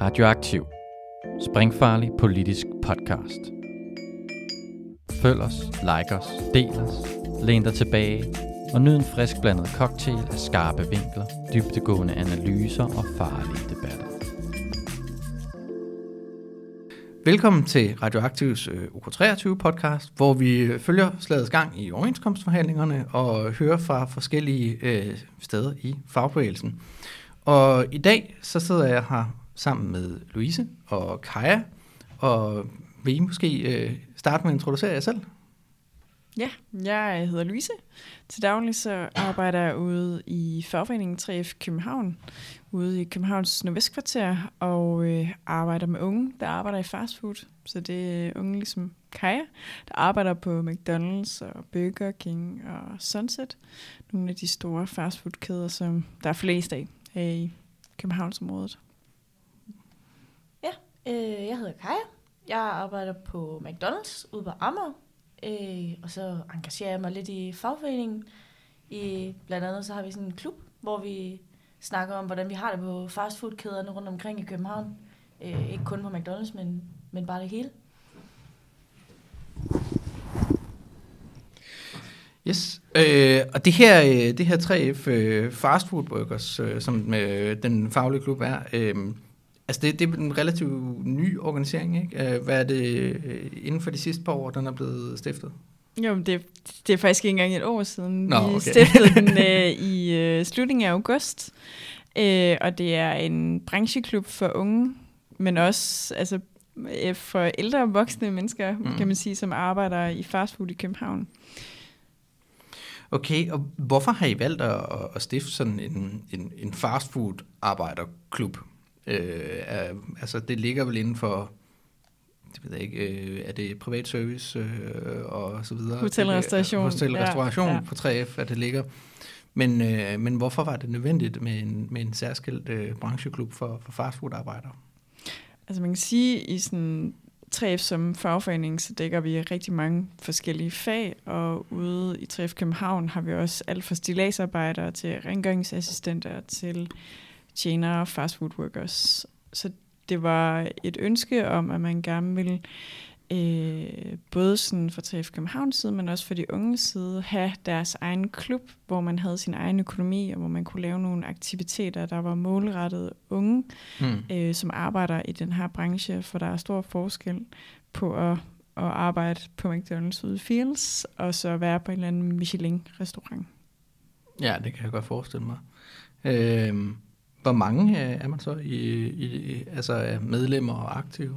Radioaktiv. Springfarlig politisk podcast. Følg os, like os, del os, læn dig tilbage og nyd en frisk blandet cocktail af skarpe vinkler, dybtegående analyser og farlige debatter. Velkommen til Radioaktivs øh, UK23 podcast, hvor vi øh, følger slagets gang i overenskomstforhandlingerne og hører fra forskellige øh, steder i fagbevægelsen. Og i dag så sidder jeg her sammen med Louise og Kaja, og vil I måske øh, starte med at introducere jer selv? Ja, jeg hedder Louise. Til daglig så arbejder jeg ude i fagforeningen 3F København, ude i Københavns Nordvestkvarter, og øh, arbejder med unge, der arbejder i fastfood. Så det er unge ligesom Kaja, der arbejder på McDonald's og Burger King og Sunset. Nogle af de store fastfoodkæder, som der er flest af her i Københavnsområdet. Øh, jeg hedder Kaja. Jeg arbejder på McDonald's ude på Amager. Øh, og så engagerer jeg mig lidt i fagforeningen. I, blandt andet så har vi sådan en klub, hvor vi snakker om, hvordan vi har det på fastfoodkæderne rundt omkring i København. Øh, ikke kun på McDonald's, men, men bare det hele. Yes, øh, og det her, øh, det her 3F øh, Fast Food øh, som øh, den faglige klub er, øh, altså det, det er en relativt ny organisering, ikke? Øh, Hvad er det øh, inden for de sidste par år, den er blevet stiftet? Jo, men det, det er faktisk ikke engang et år siden. Nå, vi okay. stiftede den øh, i øh, slutningen af august, øh, og det er en brancheklub for unge, men også altså, øh, for ældre og voksne mennesker, Mm. kan man sige, som arbejder i fastfood i København. Okay, og hvorfor har I valgt at, at stifte sådan en, en, en fast food arbejderklub? Øh, er, altså det ligger vel inden for, det ved jeg ikke, øh, er det privat service øh, og så videre? Hotelrestauration, Hotel, ja, ja. på 3F, at det ligger. Men, øh, men hvorfor var det nødvendigt med en, med en særskilt øh, brancheklub for, for fast food arbejdere? Altså man kan sige, i sådan 3F som fagforening, så dækker vi rigtig mange forskellige fag, og ude i 3F København har vi også alt fra stillagsarbejdere til rengøringsassistenter til tjenere og fastfood workers. Så det var et ønske om, at man gerne ville øh, både sådan fra 3F Københavns side, men også fra de unge side, have deres egen klub, hvor man havde sin egen økonomi, og hvor man kunne lave nogle aktiviteter, der var målrettet unge, Hmm. øh, som arbejder i den her branche, for der er stor forskel på at, at arbejde på McDonald's ude i Fields, og så være på en eller anden Michelin-restaurant. Ja, det kan jeg godt forestille mig. Øh, hvor mange øh, er man så i, i altså er medlemmer og aktive?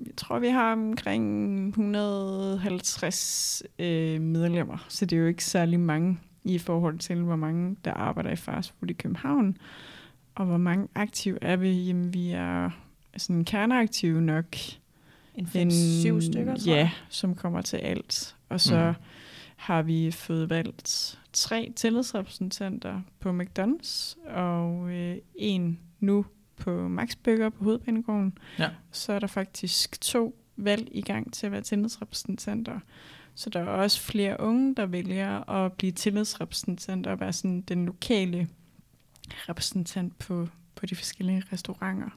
Jeg tror, vi har omkring 150 øh, medlemmer, så det er jo ikke særlig mange i forhold til, hvor mange der arbejder i fastfood i København. Og hvor mange aktive er vi? Jamen, vi er sådan kerneaktive nok. En 5-7 stykker, tror Ja, jeg. som kommer til alt. Og så mm. har vi fået valgt tre tillidsrepræsentanter på McDonald's, og øh, en nu på Max Burger på Hovedbanegården. Ja. Så er der faktisk to valg i gang til at være tillidsrepræsentanter. Så der er også flere unge, der vælger at blive tillidsrepræsentanter og være sådan den lokale repræsentant på, på de forskellige restauranter.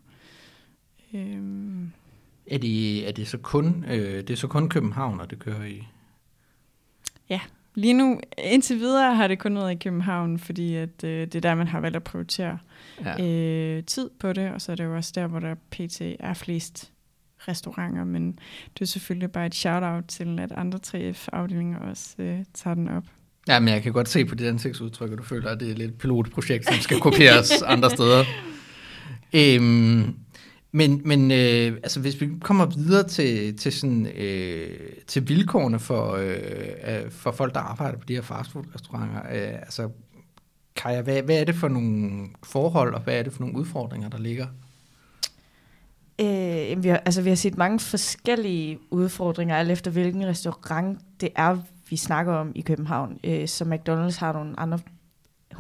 Øhm, Er det, er det så kun øh, det er så kun København, og det kører i? Lige nu, indtil videre, har det kun været i København, fordi at, øh, det er der, man har valgt at prioritere Ja. øh, tid på det, og så er det jo også der, hvor der pt. er flest restauranter, men det er selvfølgelig bare et shout-out til, at andre 3F-afdelinger også øh, tager den op. ja, men jeg kan godt se på dit ansigtsudtryk, at du føler, at det er lidt pilotprojekt, som skal kopieres andre steder. Øhm, men men øh, altså, hvis vi kommer videre til, til, sådan, øh, til vilkårene for, øh, for folk, der arbejder på de her fastfood-restauranter, øh, altså, Kaja, hvad, hvad er det for nogle forhold, og hvad er det for nogle udfordringer, der ligger? Øh, vi, har, altså, vi har set mange forskellige udfordringer, alt efter hvilken restaurant det er, vi snakker om i København. Øh, så McDonald's har nogle andre,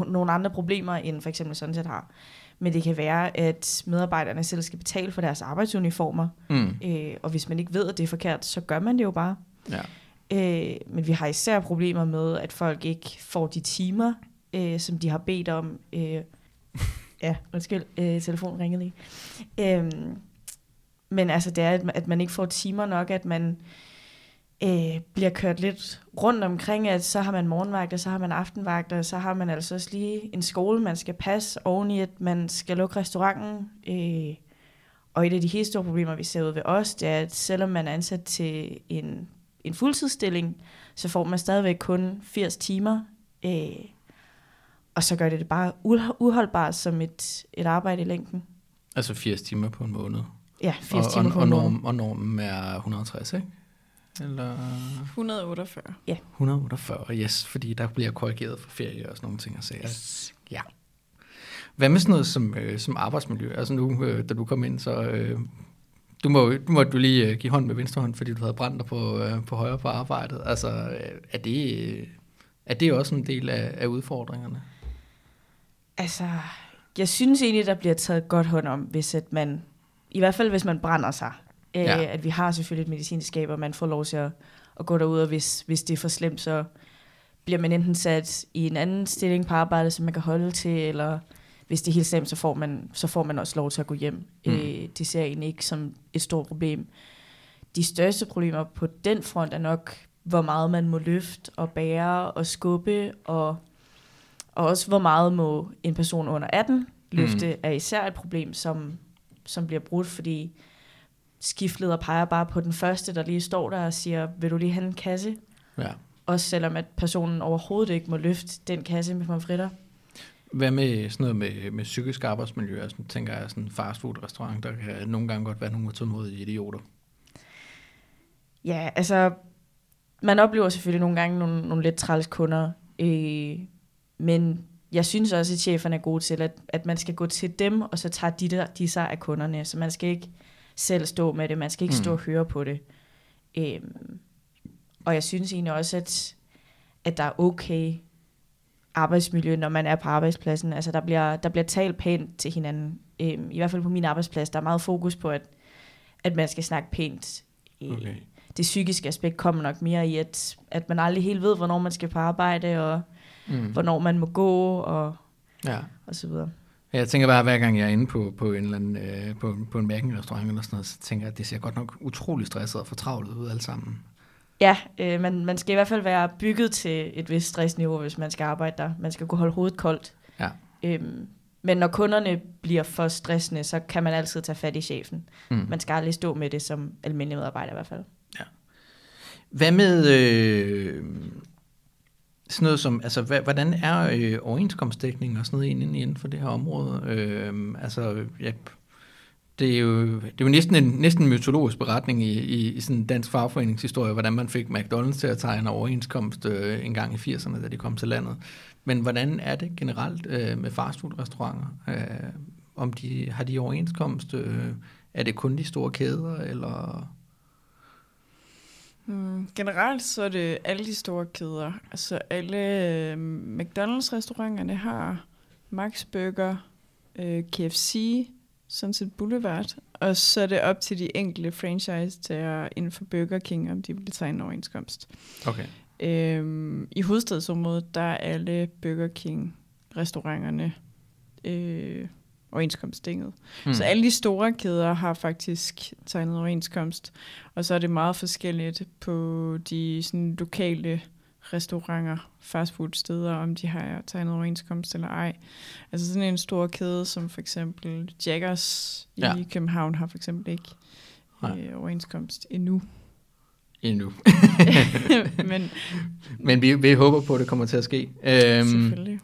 nogle andre problemer, end for eksempel sådan set har. Men det kan være, at medarbejderne selv skal betale for deres arbejdsuniformer. Mm. Øh, og hvis man ikke ved, at det er forkert, så gør man det jo bare. Ja. Øh, men vi har især problemer med, at folk ikke får de timer, øh, som de har bedt om. Øh, Ja, undskyld, øh, telefonen ringede lige. Øhm, men altså, det er, at man ikke får timer nok, at man øh, bliver kørt lidt rundt omkring, at så har man morgenvagter, så har man aftenvagter, så har man altså også lige en skole, man skal passe, oven i, at man skal lukke restauranten. Øh, og et af de helt store problemer, vi ser ud ved os, det er, at selvom man er ansat til en, en fuldtidsstilling, så får man stadigvæk kun 80 timer. Øh, og så gør det det bare uholdbart som et, et arbejde i længden. Altså 80 timer på en måned. Ja, 80 og, timer og, på og en måned. norm, og normen er 160, ikke? Eller 148. 148, yes, fordi der bliver korrigeret for ferie og sådan nogle ting. Så yes. Ja. Hvad med sådan noget som, øh, som arbejdsmiljø? Altså nu, øh, da du kom ind, så øh, du må, du må du lige øh, give hånd med venstre hånd, fordi du havde brændt dig på, øh, på højre på arbejdet. Altså, øh, er det, øh, er det også en del af, af udfordringerne? Altså, jeg synes egentlig, der bliver taget godt hånd om, hvis at man, i hvert fald hvis man brænder sig. Øh, Ja. At vi har selvfølgelig et medicinskab, og man får lov til at, at gå derud, og hvis, hvis det er for slemt, så bliver man enten sat i en anden stilling på arbejdet, som man kan holde til, eller hvis det er helt slemt, så får man, så får man også lov til at gå hjem. Mm. Mm. Øh, det ser jeg egentlig ikke som et stort problem. De største problemer på den front er nok, hvor meget man må løfte og bære og skubbe, og, og også hvor meget må en person under 18 løfte, mm. er især et problem, som, som bliver brudt, fordi skiftleder peger bare på den første, der lige står der og siger, vil du lige have en kasse? Ja. Også selvom at personen overhovedet ikke må løfte den kasse med pomfritter. Hvad med sådan noget med, med psykisk arbejdsmiljø? Altså, tænker jeg sådan en fastfood-restaurant, der kan nogle gange godt være nogle utålmodige idioter. Ja, altså, man oplever selvfølgelig nogle gange nogle, nogle lidt træls kunder, øh, men jeg synes også, at cheferne er gode til, at, at man skal gå til dem, og så tager de, der, de sig af kunderne, så man skal ikke selv stå med det, man skal ikke Mm. stå og høre på det. Øh, og jeg synes egentlig også, at, at der er okay arbejdsmiljø, når man er på arbejdspladsen. Altså, der bliver, der bliver talt pænt til hinanden. Øh, I hvert fald på min arbejdsplads, der er meget fokus på, at, at man skal snakke pænt. Øh, Okay. det psykiske aspekt kommer nok mere i, at, at man aldrig helt ved, hvornår man skal på arbejde, og Mm. hvornår man må gå, og, Ja. og så videre. Jeg tænker bare, hver gang jeg er inde på, på en eller anden, øh, på, på en mærkenrestaurant eller sådan noget, så tænker jeg, at det ser godt nok utrolig stresset og fortravlet ud alle sammen. Ja, øh, man, man skal i hvert fald være bygget til et vist stressniveau, hvis man skal arbejde der. Man skal kunne holde hovedet koldt. Ja. Øhm, men når kunderne bliver for stressende, så kan man altid tage fat i chefen. Mm. Man skal aldrig stå med det som almindelig medarbejder i hvert fald. Hvad med øh, sådan noget som, altså hvad, hvordan er øh, overenskomstdækning og sådan noget inden, inden for det her område? Øh, altså, ja, det er jo, det er jo næsten en næsten mytologisk beretning i, i, i sådan en dansk fagforeningshistorie, hvordan man fik McDonald's til at tegne overenskomst øh, en gang i 80'erne, da de kom til landet. Men hvordan er det generelt øh, med fastfood-restauranter? Øh, om de, har de overenskomst? Øh, er det kun de store kæder, eller... Hmm, generelt så er det alle de store kæder. Altså alle øh, McDonald's-restauranterne har Max Burger, øh, KFC, Sunset Boulevard, og så er det op til de enkelte franchise til inden for Burger King, om de vil tegne en overenskomst. Okay. Øhm, I hovedstadsområdet, der er alle Burger King-restauranterne øh, overenskomstdænget. Mm. Så alle de store kæder har faktisk tegnet overenskomst, og så er det meget forskelligt på de sådan, lokale restauranter, fastfood-steder, om de har tegnet overenskomst eller ej. Altså sådan en stor kæde, som for eksempel Jaggers i Ja. København, har for eksempel ikke øh, overenskomst endnu. Endnu. Men Men vi, vi håber på, at det kommer til at ske. Øhm, selvfølgelig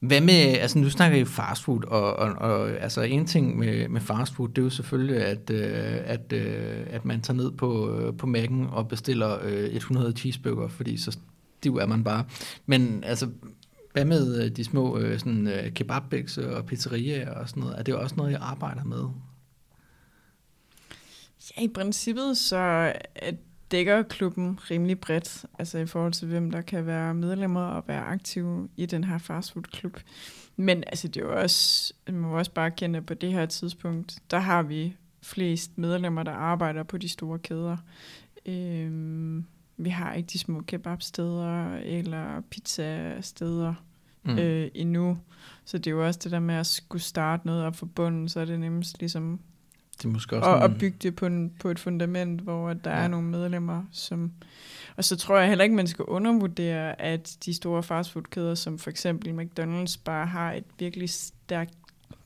hvad med, altså nu snakker I fastfood, og, og, og altså en ting med, med fastfood, det er jo selvfølgelig, at, øh, at, øh, at man tager ned på, øh, på Mac'en og bestiller øh, 100 cheeseburger, fordi så stiv er man bare. Men altså, hvad med øh, de små øh, sådan, øh, kebabbæks og pizzerier og sådan noget? Er det også noget, jeg arbejder med? Ja, i princippet så er- dækker klubben rimelig bredt, altså i forhold til hvem der kan være medlemmer og være aktive i den her fastfood-klub. Men altså det er jo også, man må også bare kende på det her tidspunkt, der har vi flest medlemmer, der arbejder på de store kæder. Øhm, vi har ikke de små kebabsteder eller pizzasteder. mm. øh, endnu. Så det er jo også det der med at skulle starte noget op for bunden, så er det nemmest ligesom det er måske også og, en... at bygge det på, en, på et fundament, hvor der ja. er nogle medlemmer, som... Og så tror jeg heller ikke, man skal undervurdere, at de store fastfoodkæder, som for eksempel McDonald's, bare har et virkelig stærkt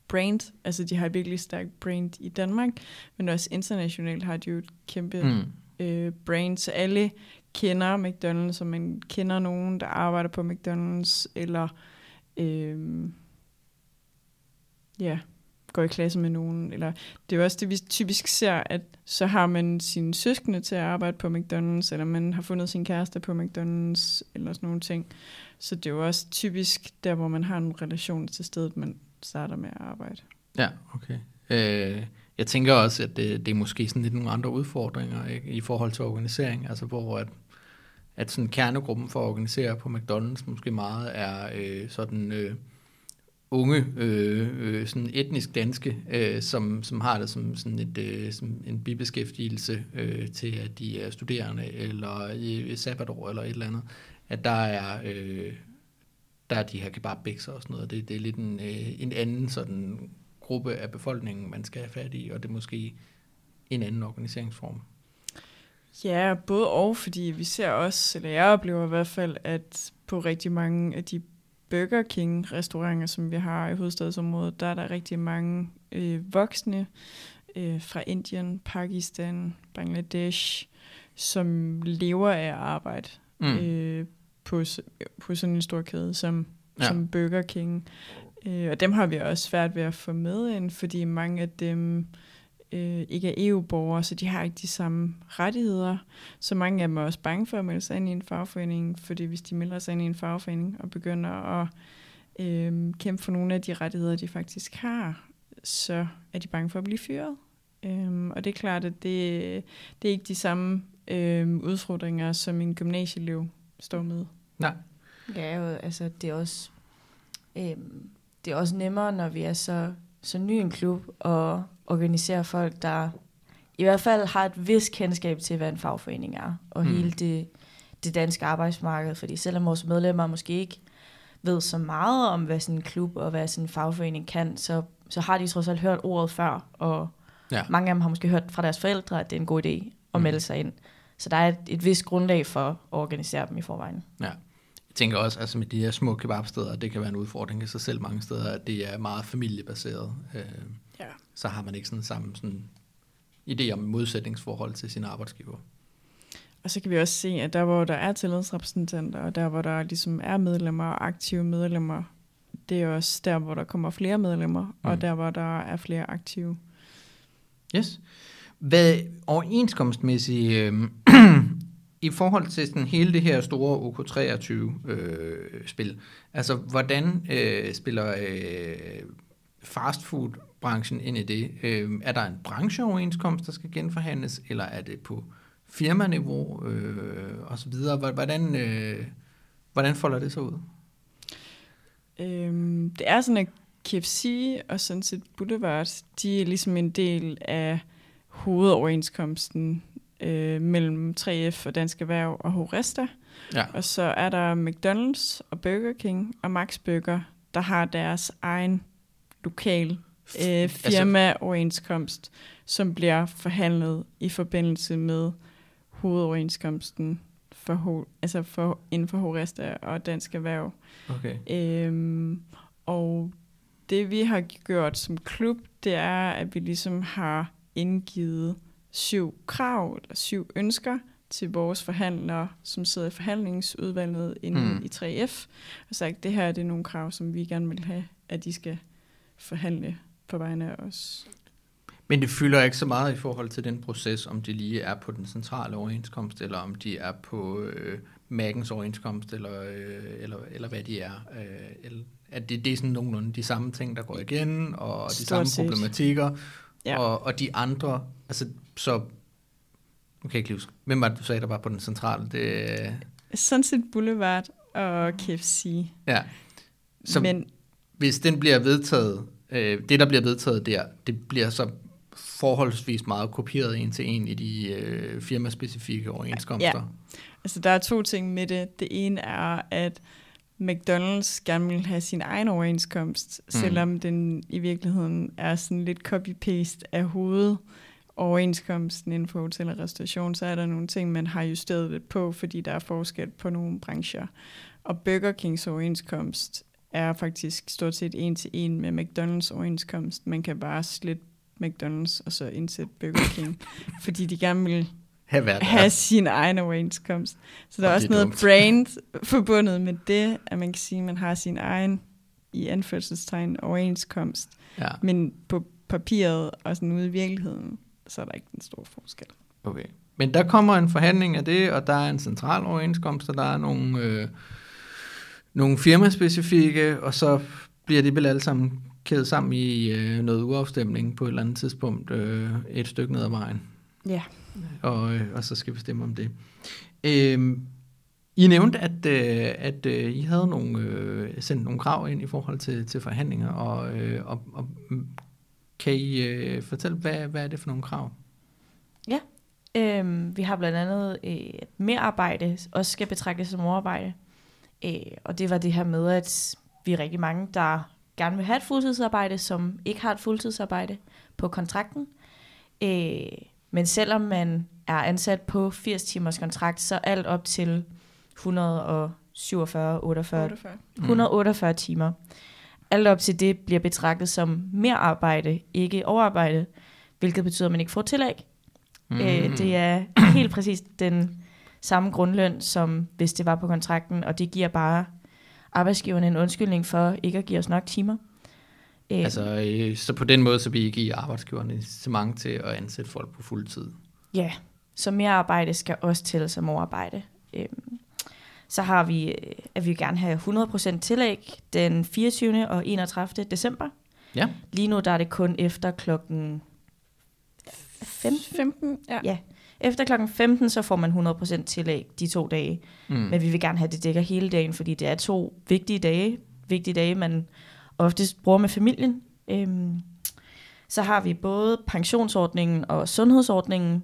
brand. Altså, de har et virkelig stærkt brand i Danmark, men også internationalt har de jo et kæmpe mm. øh, brand, så alle kender McDonald's, og man kender nogen, der arbejder på McDonald's, eller øh, ja, går i klasse med nogen. Eller det er jo også det, vi typisk ser, at så har man sine søskende til at arbejde på McDonald's, eller man har fundet sin kæreste på McDonald's, eller sådan nogle ting. Så det er jo også typisk der, hvor man har en relation til stedet, man starter med at arbejde. Ja, okay. Øh, jeg tænker også, at det, det er måske sådan lidt nogle andre udfordringer ikke, i forhold til organisering, altså hvor at, at sådan kernegruppen for at organisere på McDonald's måske meget er øh, sådan... Øh, unge, øh, øh, sådan etnisk danske, øh, som, som har det som, sådan et, øh, som en bibeskæftigelse øh, til, at de er studerende, eller i sabbatår, eller et eller andet, at der er, øh, der er de her kebabikser og sådan noget. Det, det er lidt en, øh, en anden sådan gruppe af befolkningen, man skal have fat i, og det er måske en anden organiseringsform. Ja, både og, fordi vi ser også, eller jeg oplever i hvert fald, at på rigtig mange af de Burger King-restauranter, som vi har i hovedstadsområdet, der er der rigtig mange øh, voksne øh, fra Indien, Pakistan, Bangladesh, som lever af at arbejde mm. øh, på, på sådan en stor kæde som, ja. som Burger King. Øh, og dem har vi også svært ved at få med ind, fordi mange af dem øh, ikke er EU-borgere, så de har ikke de samme rettigheder. Så mange af dem er også bange for at melde sig ind i en fagforening, fordi hvis de melder sig ind i en fagforening og begynder at øh, kæmpe for nogle af de rettigheder, de faktisk har, så er de bange for at blive fyret. Øh, og det er klart, at det, det er ikke de samme øh, udfordringer, som en gymnasieelev står med. Nej. Ja, jo, altså det er også øh, det er også nemmere, når vi er så, så ny en klub, og organisere folk, der i hvert fald har et vis kendskab til, hvad en fagforening er, og mm. hele det, det danske arbejdsmarked. Fordi selvom vores medlemmer måske ikke ved så meget om, hvad sådan en klub og hvad sådan en fagforening kan, så, så har de trods alt hørt ordet før, og ja. mange af dem har måske hørt fra deres forældre, at det er en god idé at mm. melde sig ind. Så der er et, et vist grundlag for at organisere dem i forvejen. Ja. Jeg tænker også, altså med de her små kebabsteder, det kan være en udfordring i sig selv mange steder, at det er meget familiebaseret. Øh. Så har man ikke sådan samme sådan idé om modsætningsforhold til sin arbejdsgiver. Og så kan vi også se, at der hvor der er tillidsrepræsentanter, og der hvor der ligesom er medlemmer og aktive medlemmer, det er også der, hvor der kommer flere medlemmer, mm. og der hvor der er flere aktive. Yes. Hvad overenskomstmæssigt, øh, i forhold til sådan hele det her store OK23-spil, øh, altså hvordan øh, spiller øh, fastfood-branchen ind i det? Øh, er der en brancheoverenskomst, der skal genforhandles, eller er det på firmaniveau øh, osv.? Hvordan, øh, hvordan folder det sig ud? Øhm, det er sådan, at KFC og Sunset Boulevard, de er ligesom en del af hovedoverenskomsten øh, mellem 3F og Dansk Erhverv og Horesta. Ja. Og så er der McDonald's og Burger King og Max Burger, der har deres egen lokal øh, altså- firmaoverenskomst, som bliver forhandlet i forbindelse med hovedoverenskomsten for, altså for, inden for Horesta og Dansk Erhverv. Okay. Øhm, og det vi har gjort som klub, det er, at vi ligesom har indgivet syv krav eller syv ønsker til vores forhandlere, som sidder i forhandlingsudvalget inde mm. i 3F, og sagt, det her det er nogle krav, som vi gerne vil have, at de skal forhandle på vegne af os. Men det fylder ikke så meget i forhold til den proces, om de lige er på den centrale overenskomst, eller om de er på øh, Magens overenskomst, eller, øh, eller, eller hvad de er. Øh, eller, at det, det er sådan nogenlunde de samme ting, der går igen, og Stort de samme set. problematikker, ja. og, og de andre, altså så, okay, ikke huske, hvem var det, du sagde, der var på den centrale? Det, Sunset Boulevard og KFC. Ja, så Men, hvis den bliver vedtaget, øh, det der bliver vedtaget der, det bliver så forholdsvis meget kopieret en til en i de øh, firmaspecifikke overenskomster. Ja. Altså der er to ting med det. Det ene er, at McDonald's gerne vil have sin egen overenskomst, mm. selvom den i virkeligheden er sådan lidt copy-paste af hovedet overenskomsten inden for hotel og restauration, så er der nogle ting, man har justeret lidt på, fordi der er forskel på nogle brancher. Og Burger Kings overenskomst er faktisk stort set en til en med McDonald's overenskomst. Man kan bare slette McDonald's og så indsætte Burger King, fordi de gerne vil Have, været have sin egen overenskomst. Så der er Og også det er noget dumt. brand forbundet med det, at man kan sige, at man har sin egen i anførselstegn overenskomst. Ja, Men på papiret og sådan ude i virkeligheden, så er der ikke den store forskel. okay. Men der kommer en forhandling af det, og der er en central overenskomst, og der er nogle, øh, nogle firmaspecifikke, og så bliver de vel alle sammen kædet sammen i øh, noget uafstemning på et eller andet tidspunkt øh, et stykke ned ad vejen. Ja. og, øh, og så skal vi stemme om det. Øhm, I nævnte, at, øh, at øh, I havde nogle, øh, sendt nogle krav ind i forhold til, til forhandlinger, og, øh, og, og kan I øh, fortælle, hvad, hvad er det for nogle krav? Øhm, vi har blandt andet, øh, at mere arbejde også skal betragtes som overarbejde. Øh, og det var det her med, at vi er rigtig mange, der gerne vil have et fuldtidsarbejde, som ikke har et fuldtidsarbejde på kontrakten. Øh, men selvom man er ansat på 80 timers kontrakt, så alt op til 147, 48, 48. 148 timer. Alt op til det bliver betragtet som mere arbejde, ikke overarbejde, hvilket betyder, at man ikke får tillæg. Mm. Øh, det er helt præcis den samme grundløn, som hvis det var på kontrakten, og det giver bare arbejdsgiverne en undskyldning for ikke at give os nok timer. Øh, Altså, øh, så på den måde, så vil I give arbejdsgiverne incitament til at ansætte folk på fuld tid. Ja, så mere arbejde skal også tælle som overarbejde. Øhm, så har vi, øh, at vi gerne have 100% tillæg den 24. og 31. december. Ja. Lige nu der er det kun efter klokken 15. 15, ja. Ja. Efter klokken 15, så får man 100% tillæg de to dage. Mm. Men vi vil gerne have, at det dækker hele dagen, fordi det er to vigtige dage. Vigtige dage, man oftest bruger med familien. Øhm, så har vi både pensionsordningen og sundhedsordningen.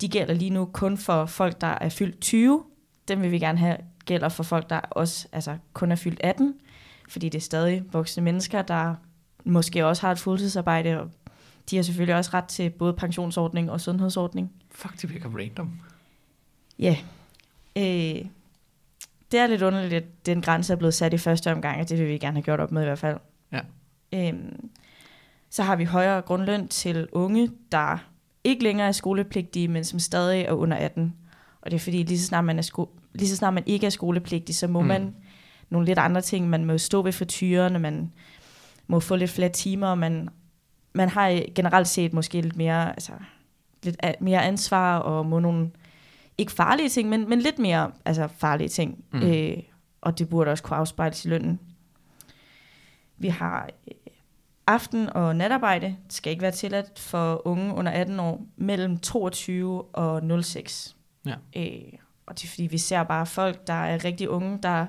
De gælder lige nu kun for folk, der er fyldt 20. Dem vil vi gerne have gælder for folk, der også altså, kun er fyldt 18. Fordi det er stadig voksne mennesker, der måske også har et fuldtidsarbejde, og de har selvfølgelig også ret til både pensionsordning og sundhedsordning. Fuck, det virker random. Ja. Øh, det er lidt underligt, at den grænse er blevet sat i første omgang, og det vil vi gerne have gjort op med i hvert fald. Ja. Øhm, så har vi højere grundløn til unge, der ikke længere er skolepligtige, men som stadig er under 18. Og det er fordi, lige så snart man, er sko- lige så snart man ikke er skolepligtig, så må Mm. man nogle lidt andre ting. Man må stå ved frityrerne, man må få lidt flere timer, og man, man har generelt set måske lidt mere, altså, lidt mere ansvar og må nogle, ikke farlige ting, men, men lidt mere altså, farlige ting. Mm. Øh, og det burde også kunne afspejles i lønnen. Vi har øh, aften- og natarbejde. Det skal ikke være tilladt for unge under 18 år mellem 22 og 06. Ja. Øh, og det er fordi, vi ser bare folk, der er rigtig unge, der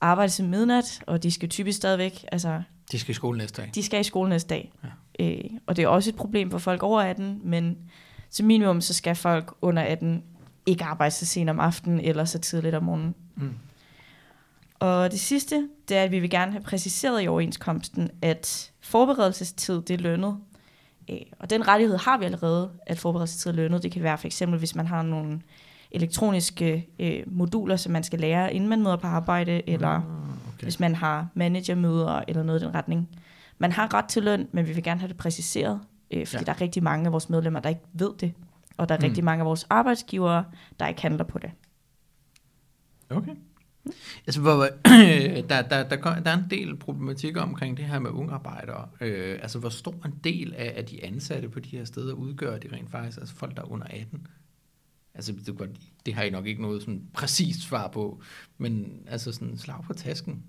arbejder til midnat, og de skal typisk stadigvæk, altså De skal i skole næste dag. de skal i skole næste dag. Ja. Øh, og det er også et problem for folk over 18, men som minimum, så skal folk under 18 ikke arbejde så sent om aftenen eller så tidligt om morgenen. Mm. Og det sidste, det er, at vi vil gerne have præciseret i overenskomsten, at forberedelsestid, det er lønnet. Øh, og den rettighed har vi allerede, at forberedelsestid er lønnet. Det kan være for eksempel, hvis man har nogle elektroniske øh, moduler, som man skal lære, inden man møder på arbejde, eller Ah, okay. hvis man har managermøder eller noget i den retning. Man har ret til løn, men vi vil gerne have det præciseret, øh, fordi Ja. der er rigtig mange af vores medlemmer, der ikke ved det. Og der er Mm. mm. rigtig mange af vores arbejdsgivere, der ikke handler på det. Okay. Altså, hvor, der, der, der, kom- der er en del problematikker omkring det her med unge arbejdere. Øh, altså, hvor stor en del af, af de ansatte på de her steder udgør de rent faktisk, altså folk, der er under 18? Altså, det, er godt, det har I nok ikke noget sådan præcist svar på, men altså sådan slag på tasken.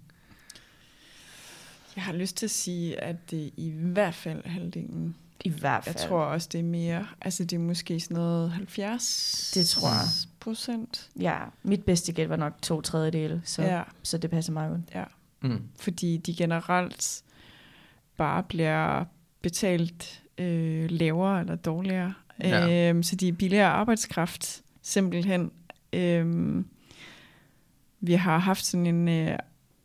Jeg har lyst til at sige, at det i hvert fald er halvdelen. I hvert Jeg fald. tror også, det er mere. Altså, det er måske sådan noget 70 Det tror jeg. procent. Ja, mit bedste gæld var nok to tredjedele, så, ja. Ja, så det passer meget godt. ja. Mm. Fordi de generelt bare bliver betalt øh, lavere eller dårligere. Ja. Ja. Øhm, så de er billigere arbejdskraft, simpelthen. Øhm, vi har haft sådan en øh,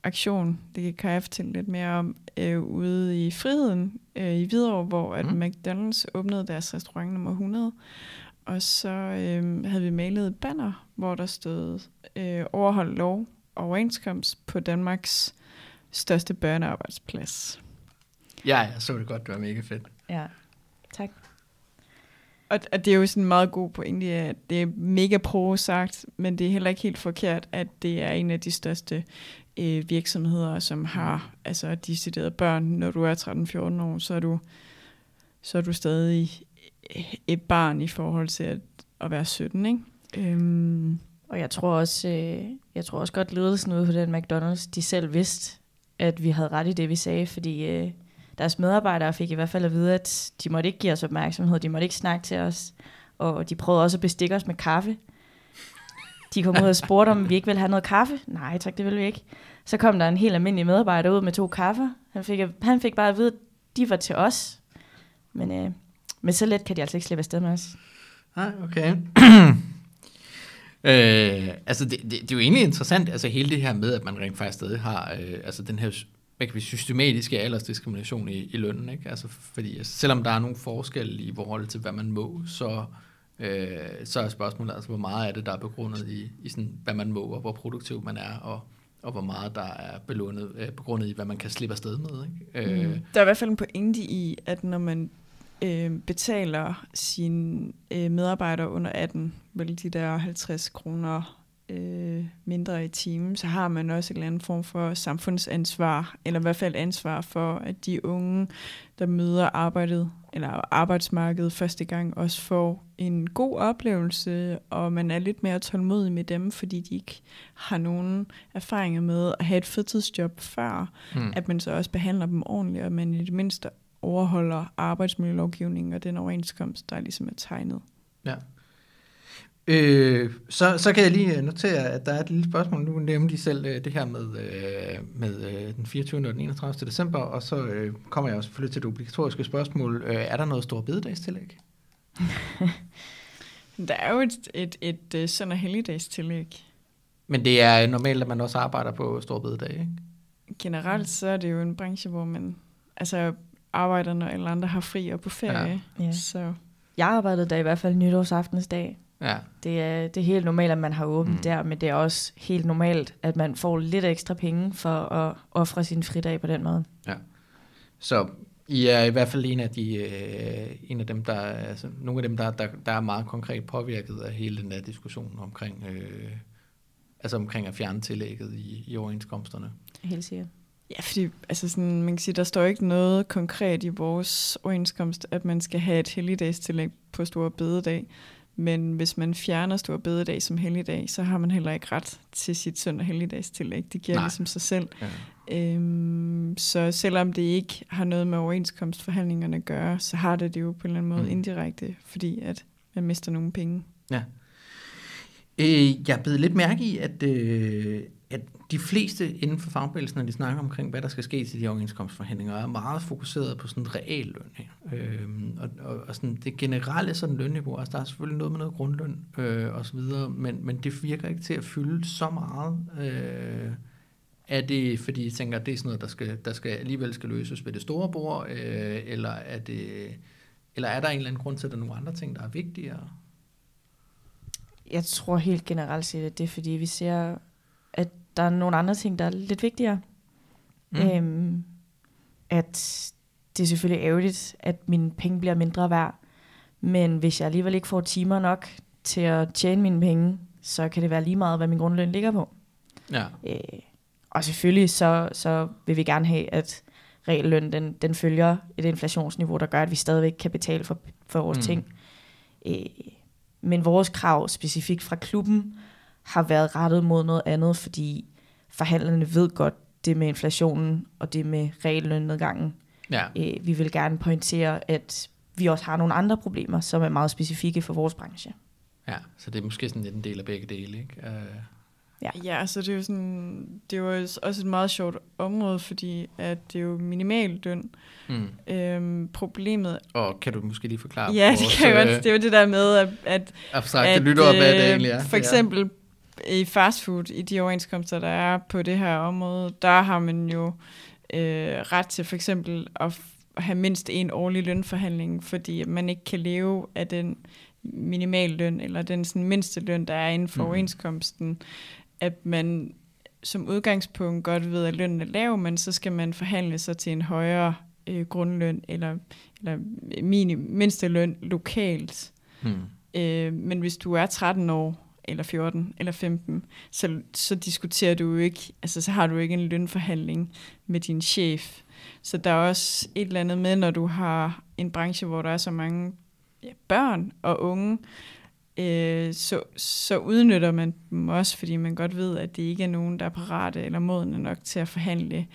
aktion, det kan jeg fortælle lidt mere om, øh, ude i Friheden øh, i Hvidovre, hvor at Mm. McDonald's åbnede deres restaurant nummer 100. Og så øh, havde vi malet et banner, hvor der stod øh, overhold lov og overenskomst på Danmarks største børnearbejdsplads. Ja, jeg så det godt, det var mega fedt. Ja. Og, og det er jo sådan en meget god pointe, at det er mega pro sagt, men det er heller ikke helt forkert, at det er en af de største øh, virksomheder, som har altså decideret børn. Når du er 13-14 år, så er du, så er du stadig øh, et barn i forhold til at, at være 17, ikke? Øhm, Og jeg tror også, øh, jeg tror også godt ledelsen ude på den McDonald's, de selv vidste, at vi havde ret i det, vi sagde, fordi øh, deres medarbejdere fik i hvert fald at vide, at de måtte ikke give os opmærksomhed, de måtte ikke snakke til os, og de prøvede også at bestikke os med kaffe. De kom ud og spurgte, om vi ikke ville have noget kaffe. Nej, tak, det ville vi ikke. Så kom der en helt almindelig medarbejder ud med to kaffer. Han fik, han fik bare at vide, at de var til os. Men, øh, men så let kan de altså ikke slippe afsted med os. Nej, okay. øh, altså, det, det, det er jo egentlig interessant, altså hele det her med, at man rent faktisk stadig har øh, altså den her hvad kan vi, systematiske aldersdiskrimination i, i lønnen, ikke? Altså, fordi selvom der er nogle forskelle i forhold til, hvad man må, så, øh, så er spørgsmålet altså, hvor meget af det, der er begrundet i, i sådan, hvad man må, og hvor produktiv man er, og, og hvor meget der er belånet, øh, begrundet i, hvad man kan slippe afsted med, ikke? Øh, mm. Der er i hvert fald en pointe i, at når man øh, betaler sine øh, medarbejdere under 18, vel de der 50 kroner øh, mindre i timen, så har man også en eller anden form for samfundsansvar, eller i hvert fald ansvar for, at de unge, der møder arbejdet eller arbejdsmarkedet første gang, også får en god oplevelse, og man er lidt mere tålmodig med dem, fordi de ikke har nogen erfaringer med at have et fritidsjob før, mm. at man så også behandler dem ordentligt, og man i det mindste overholder arbejdsmiljølovgivningen og den overenskomst, der ligesom er tegnet. Ja. Øh, så, så kan jeg lige notere, at der er et lille spørgsmål. Nu nævnte de selv øh, det her med, øh, med øh, den 24. og den 31. december, og så øh, kommer jeg jo selvfølgelig til det obligatoriske spørgsmål. Øh, er der noget stor bededagstillæg? Der er jo et, et, et, et søn- og helligdagstillæg. Men det er normalt, at man også arbejder på stor bededag, ikke? Generelt så er det jo en branche, hvor man altså arbejder, når alle andre har fri og på ferie. Ja. Så Jeg arbejdede der i hvert fald nytårsaftensdag. Ja. Det er, det er helt normalt, at man har åbent Mm. der, men det er også helt normalt, at man får lidt ekstra penge for at ofre sin fridag på den måde. Så I er i hvert fald en af, de, øh, en af dem, der, er- altså, nogle af dem, der, der, der er meget konkret påvirket af hele den der diskussion omkring, øh, altså omkring at fjerne tillægget i, i overenskomsterne. Helt sikkert. ja, fordi altså sådan, man kan sige, der står ikke noget konkret i vores overenskomst, at man skal have et helligdagstillæg på store bededag. Men hvis man fjerner store bededag som helligdag, så har man heller ikke ret til sit søn- og helligdagstillæg. Det giver Nej. Ligesom sig selv. Ja. Øhm, så selvom det ikke har noget med overenskomstforhandlingerne at gøre, så har det det jo på en eller anden måde Mm. indirekte, fordi at man mister nogle penge. Øh, jeg blevet lidt mærke i, at, øh, at de fleste inden for fagbevægelsen, når de snakker omkring, hvad der skal ske til de overenskomstforhandlinger, er meget fokuseret på sådan real løn. Her. Øh, og, og, og sådan det generelle sådan lønniveau, altså der er selvfølgelig noget med noget grundløn øh, og så videre, men, men det virker ikke til at fylde så meget. Øh, er det, fordi jeg tænker, at det er sådan noget, der, skal, der skal alligevel skal løses ved det store bord, øh, eller, er det, eller er der en eller anden grund til, at der er nogle andre ting, der er vigtigere? Jeg tror helt generelt set, at det er fordi, vi ser, der er nogle andre ting, der er lidt vigtigere. Mm. Øhm, at det er selvfølgelig ærgerligt, at mine penge bliver mindre værd, men hvis jeg alligevel ikke får timer nok til at tjene mine penge, så kan det være lige meget, hvad min grundløn ligger på. Ja. Øh, og selvfølgelig så, så vil vi gerne have, at regelløn den, den følger et inflationsniveau, der gør, at vi stadigvæk kan betale for, for vores Mm. ting. Øh, men vores krav specifikt fra klubben har været rettet mod noget andet, fordi forhandlerne ved godt det med inflationen og det med regellønnedgangen. Ja. Øh, vi vil gerne pointere, at vi også har nogle andre problemer, som er meget specifikke for vores branche. Ja, så det er måske sådan lidt en del af begge dele, ikke? Uh, Ja. Ja, altså det er jo sådan, det er jo også et meget sjovt område, fordi at det er jo minimal løn. mm. Øhm, problemet, Og kan du måske lige forklare ja, det kan jeg øh, godt, det er jo det der med, at, at abstrakte at, lyttere, hvad det øh, egentlig er? For eksempel i fastfood, i de overenskomster, der er på det her område, der har man jo øh, ret til for eksempel at have mindst en årlig lønforhandling, fordi man ikke kan leve af den minimalløn, eller den sådan, mindste løn, der er inden for mm. overenskomsten, at man som udgangspunkt godt ved, at lønnen er lav, men så skal man forhandle sig til en højere øh, grundløn, eller, eller minim, mindste løn lokalt. Mm. Øh, men hvis du er 13 år, eller 14, eller 15, så, så diskuterer du jo ikke, altså så har du ikke en lønforhandling med din chef. Så der er også et eller andet med, når du har en branche, hvor der er så mange ja, børn og unge, øh, så, så udnytter man dem også, fordi man godt ved, at det ikke er nogen, der er parate eller modne nok til at forhandle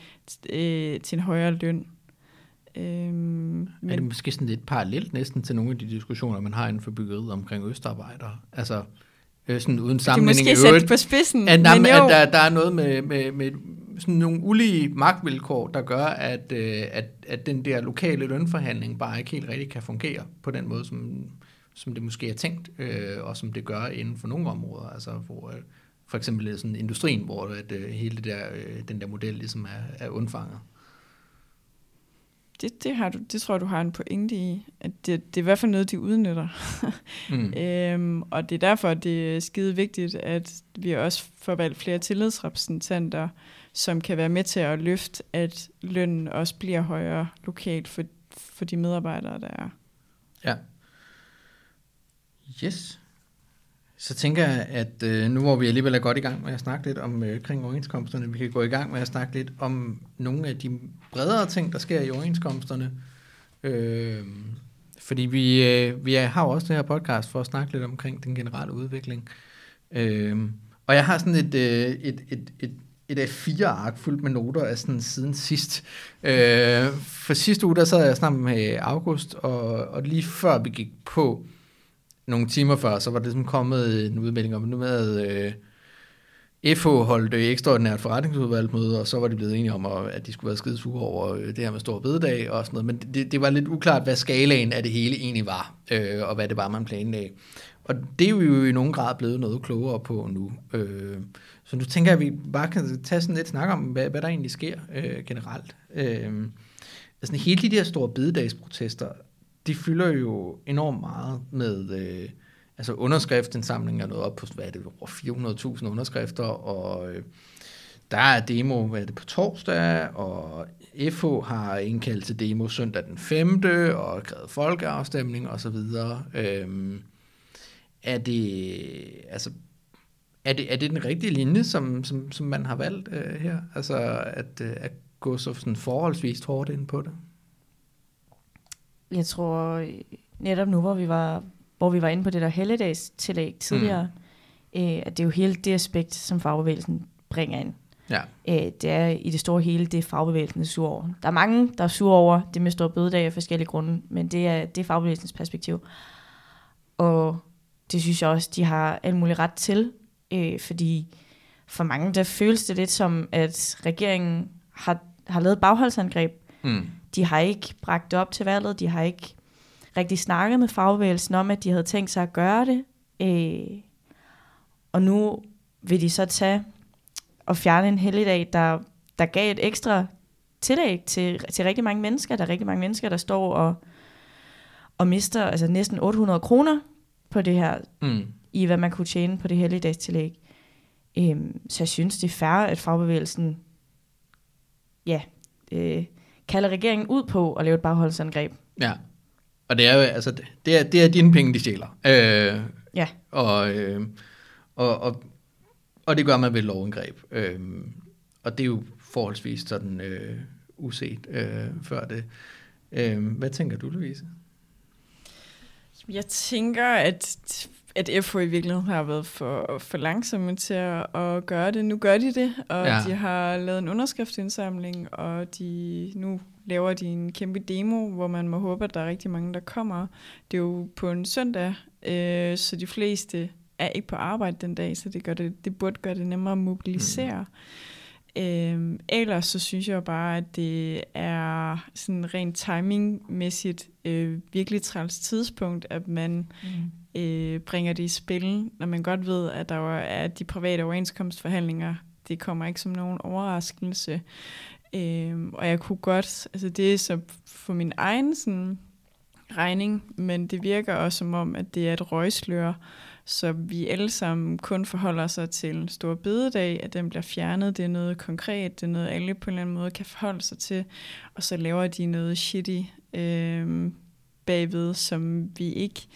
øh, til en højere løn. Øhm, men er det måske sådan lidt parallelt næsten til nogle af de diskussioner, man har inden for byggeriet omkring østarbejdere? Altså, øh, sådan uden sammenligning Det er måske sat på spidsen, at, men jo. at der, der er noget med, med, med sådan nogle ulige magtvilkår, der gør, at, øh, at, at den der lokale lønforhandling bare ikke helt rigtig kan fungere på den måde, som, som det måske er tænkt, øh, og som det gør inden for nogle områder, altså hvor øh, for eksempel sådan industrien, hvor at, øh, hele det der, øh, den der model ligesom er, er undfanget. Det, det, har du, det tror jeg, du har en pointe i, at det, det er i hvert fald noget, de udnytter. mm. øhm, og det er derfor, det er skide vigtigt, at vi også får valgt flere tillidsrepræsentanter, som kan være med til at løfte, at lønnen også bliver højere lokalt for, for de medarbejdere, der er. Ja. Yes. Så tænker jeg, at øh, nu hvor vi alligevel er godt i gang med at snakke lidt om øh, kring overenskomsterne, vi kan gå i gang med at snakke lidt om nogle af de bredere ting, der sker i overenskomsterne. Øh, fordi vi, øh, vi har jo også det her podcast for at snakke lidt omkring den generelle udvikling. Øh, og jeg har sådan et, øh, et, et, et, et af fire ark fuldt med noter af sådan siden sidst. Øh, for sidste uge, der sad jeg sammen med August, og, og lige før vi gik på, nogle timer før, så var det ligesom kommet en udmelding om, nu med øh, FH holdt et ekstraordinært forretningsudvalgsmøde, og så var de blevet enige om, at de skulle være skide sure over øh, det her med stor bededag og sådan noget. Men det, det var lidt uklart, hvad skalaen af det hele egentlig var, øh, og hvad det var, man planlagde. Og det er vi jo i nogen grad blevet noget klogere på nu. Øh, så nu tænker jeg, at vi bare kan tage sådan lidt snak om, hvad, hvad der egentlig sker øh, generelt. Øh, altså hele de der store bededagsprotester de fylder jo enormt meget med øh, altså underskriftsindsamlingen er nået op på, hvad er det, over 400.000 underskrifter, og øh, der er demo hvad er det, på torsdag, og FH har indkaldt til demo søndag den 5. og krævet folkeafstemning osv. Øhm, er det, altså, er det, er det den rigtige linje, som, som, som man har valgt øh, her? Altså at, øh, at gå så sådan forholdsvis hårdt ind på det? jeg tror øh, netop nu, hvor vi var, hvor vi var inde på det der helligdagstillæg tidligere, mm. øh, at det er jo hele det aspekt, som fagbevægelsen bringer ind. Ja. Øh, det er i det store hele, det er fagbevægelsen er sur over. Der er mange, der er sur over det med store bødedag af forskellige grunde, men det er, det er fagbevægelsens perspektiv. Og det synes jeg også, de har alt muligt ret til, øh, fordi for mange, der føles det lidt som, at regeringen har, har lavet bagholdsangreb. Mm de har ikke bragt det op til valget, de har ikke rigtig snakket med fagbevægelsen om, at de havde tænkt sig at gøre det. Øh, og nu vil de så tage og fjerne en helligdag, der, der gav et ekstra tillæg til, til rigtig mange mennesker. Der er rigtig mange mennesker, der står og, og mister altså næsten 800 kroner på det her, mm. i hvad man kunne tjene på det helligdagstillæg. Øhm, så jeg synes, det er fair, at fagbevægelsen ja, øh, kalder regeringen ud på at lave et bagholdsangreb. Ja, og det er jo, altså, det er, det er dine penge, de stjæler. Øh, ja. Og, øh, og, og, og det gør man ved lovindgreb. Øh, og det er jo forholdsvis sådan øh, uset øh, før det. Øh, hvad tænker du, Louise? Jeg tænker, at at FH i virkeligheden har været for, for langsomme til at, at gøre det. Nu gør de det, og ja. de har lavet en underskriftsindsamling, og de nu laver de en kæmpe demo, hvor man må håbe, at der er rigtig mange, der kommer. Det er jo på en søndag, øh, så de fleste er ikke på arbejde den dag, så det, gør det, det burde gøre det nemmere at mobilisere. Mm. Øhm, ellers så synes jeg bare, at det er sådan rent timingmæssigt øh, virkelig træls tidspunkt, at man mm øh, bringer det i spil, når man godt ved, at der er de private overenskomstforhandlinger, det kommer ikke som nogen overraskelse. Øh, og jeg kunne godt, altså det er så for min egen sådan, regning, men det virker også som om, at det er et røgslør, så vi alle sammen kun forholder sig til Stor Bededag, at den bliver fjernet. Det er noget konkret, det er noget, alle på en eller anden måde kan forholde sig til. Og så laver de noget shitty øh, bagved, som vi ikke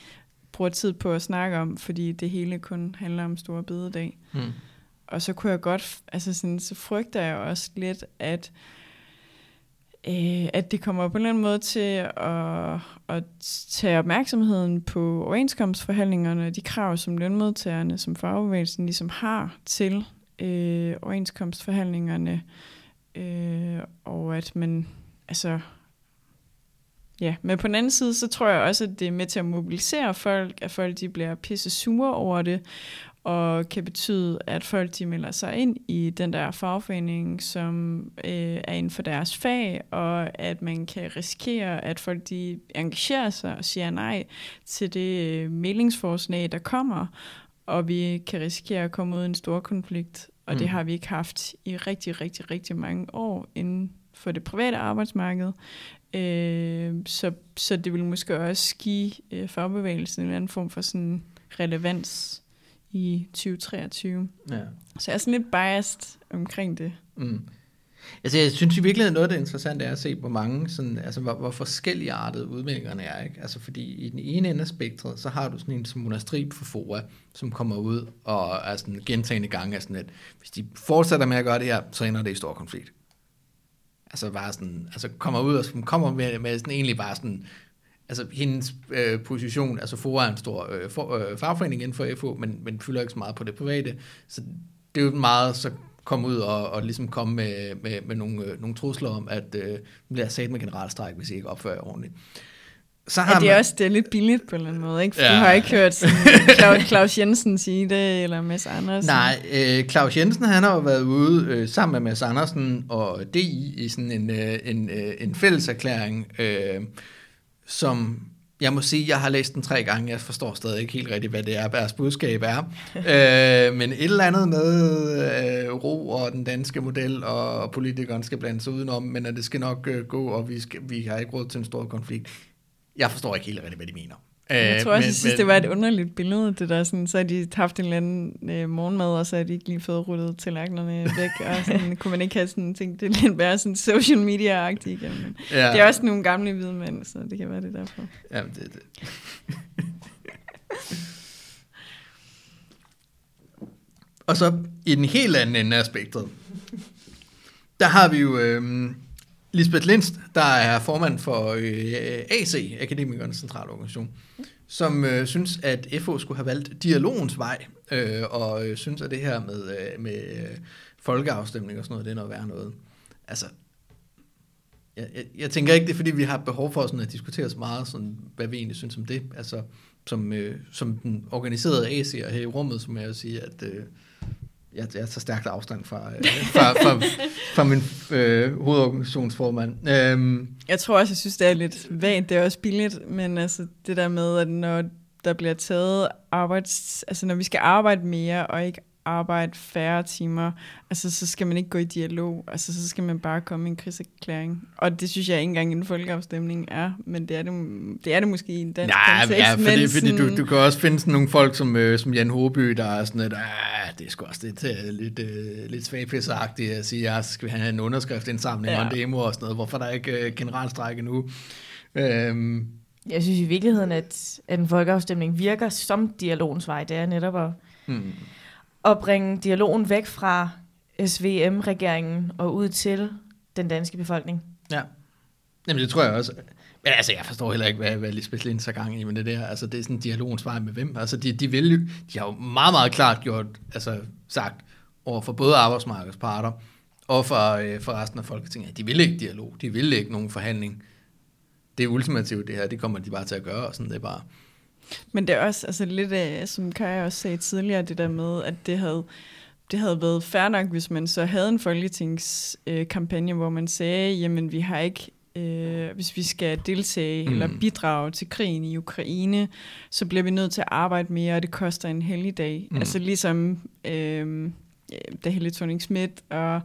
bruger tid på at snakke om, fordi det hele kun handler om Stor Bededag. Mm. Og så kunne jeg godt, altså sådan, så frygter jeg også lidt, at øh, at det kommer på en eller anden måde til at, at tage opmærksomheden på overenskomstforhandlingerne og de krav, som lønmodtagerne, som fagbevægelsen ligesom har til øh, overenskomstforhandlingerne, øh, og at man, altså, ja, men på den anden side, så tror jeg også, at det er med til at mobilisere folk, at folk de bliver pisse sure over det, og kan betyde, at folk de melder sig ind i den der fagforening, som øh, er inden for deres fag, og at man kan risikere, at folk de engagerer sig og siger nej til det øh, meldingsforslag, der kommer, og vi kan risikere at komme ud i en stor konflikt, og mm. det har vi ikke haft i rigtig, rigtig, rigtig mange år inden for det private arbejdsmarked. Øh, så, så det vil måske også give øh, fagbevægelsen en eller anden form for sådan relevans i 2023. Ja. Så jeg er sådan lidt biased omkring det. Mm. Altså, jeg synes i virkeligheden, noget af det interessante er at se, hvor mange, sådan, altså, hvor, hvor forskellige artede udmeldingerne er. Ikke? Altså, fordi i den ene ende af spektret, så har du sådan en som Mona Strib for FOA, som kommer ud og er sådan gentagende gange af sådan, at hvis de fortsætter med at gøre det her, så ender det i stor konflikt. Altså bare sådan, altså kommer ud og kommer med, med sådan egentlig bare sådan altså hendes øh, position, altså FOA er en stor øh, for, øh, fagforening inden for FO, men, men fylder ikke så meget på det private, så det er jo meget så komme ud og, og ligesom komme med, med, med nogle, øh, nogle trusler om, at øh, bliver sat med generalstræk, hvis I ikke opfører jer ordentligt. Så har ja, det er man... også det er lidt billigt på en eller anden måde, ikke? For ja. du har ikke hørt sådan, Claus, Claus Jensen sige det, eller Mads Andersen. Nej, øh, Claus Jensen han har jo været ude øh, sammen med Mads Andersen og DI i sådan en, øh, en, øh, en fælleserklæring, øh, som jeg må sige, jeg har læst den tre gange, jeg forstår stadig ikke helt rigtigt, hvad det er, deres budskab er. øh, men et eller andet med øh, ro og den danske model, og politikeren skal blande sig udenom, men at det skal nok øh, gå, og vi, skal, vi har ikke råd til en stor konflikt. Jeg forstår ikke helt hvad de mener. Jeg tror også, men, jeg synes, men, det var et underligt billede, det der sådan, så har de haft en eller anden øh, morgenmad, og så har de ikke lige fået ruttet tallerkenerne væk, og sådan, kunne man ikke have sådan tænkt, det lidt mere sådan social media-agtigt igen. Men ja. Det er også nogle gamle hvide mænd, så det kan være det derfor. Ja, det det. og så i den helt anden ende af spektret, der har vi jo øh, Lisbeth Lindst, der er formand for øh, AC, Akademikernes Centralorganisation, som øh, synes, at FO skulle have valgt dialogens vej, øh, og øh, synes, at det her med, øh, med øh, folkeafstemning og sådan noget, det er noget værd noget. Altså, jeg, jeg, jeg tænker ikke, det er fordi, vi har behov for sådan at diskutere så meget, sådan, hvad vi egentlig synes om det. Altså, som, øh, som den organiserede AC'er her i rummet, som jeg vil sige, at... Øh, jeg, jeg tager stærkt afstand fra, øh, fra, fra, fra min øh, hovedorganisationsformand. Øhm. Jeg tror også, jeg synes, det er lidt vagt. Det er også billigt, men altså det der med, at når der bliver taget arbejds... Altså når vi skal arbejde mere og ikke arbejde færre timer, altså så skal man ikke gå i dialog, altså så skal man bare komme i en krigserklæring. Og det synes jeg ikke engang en folkeafstemning er, men det er det, det, er det måske i en dansk Nej, kontekst. Ja, fordi, men fordi du, du kan også finde sådan nogle folk som, øh, som Jan Håby, der er sådan lidt, ah, det er sgu også lidt, uh, lidt, uh, lidt svagpissagtigt at sige, ja, så skal vi have en underskriftindsamling ja. og en demo og sådan noget. Hvorfor der ikke uh, generalstræk endnu? Um, jeg synes i virkeligheden, at, at en folkeafstemning virker som dialogens vej. Det er netop at, hmm at bringe dialogen væk fra SVM-regeringen og ud til den danske befolkning. Ja, Jamen det tror jeg også. Men altså, jeg forstår heller ikke, hvad, hvad Lisbeth Lind så gang i med det der. Altså, det er sådan en dialogens vej med hvem. Altså, de, de, vil jo, de har jo meget, meget klart gjort, altså sagt, over for både arbejdsmarkedets parter og for, øh, for resten af Folketinget, at de vil ikke dialog. De vil ikke nogen forhandling. Det er ultimativt, det her. Det kommer de bare til at gøre, og sådan det er bare... Men det er også altså, lidt, af, som Kaja også sagde tidligere, det der med, at det havde, det havde været fair nok, hvis man så havde en folketingskampagne, øh, hvor man sagde, jamen vi har ikke øh, hvis vi skal deltage mm. eller bidrage til krigen i Ukraine, så bliver vi nødt til at arbejde mere, og det koster en helligdag. Mm. Altså ligesom øh, da Helle thorning Schmidt og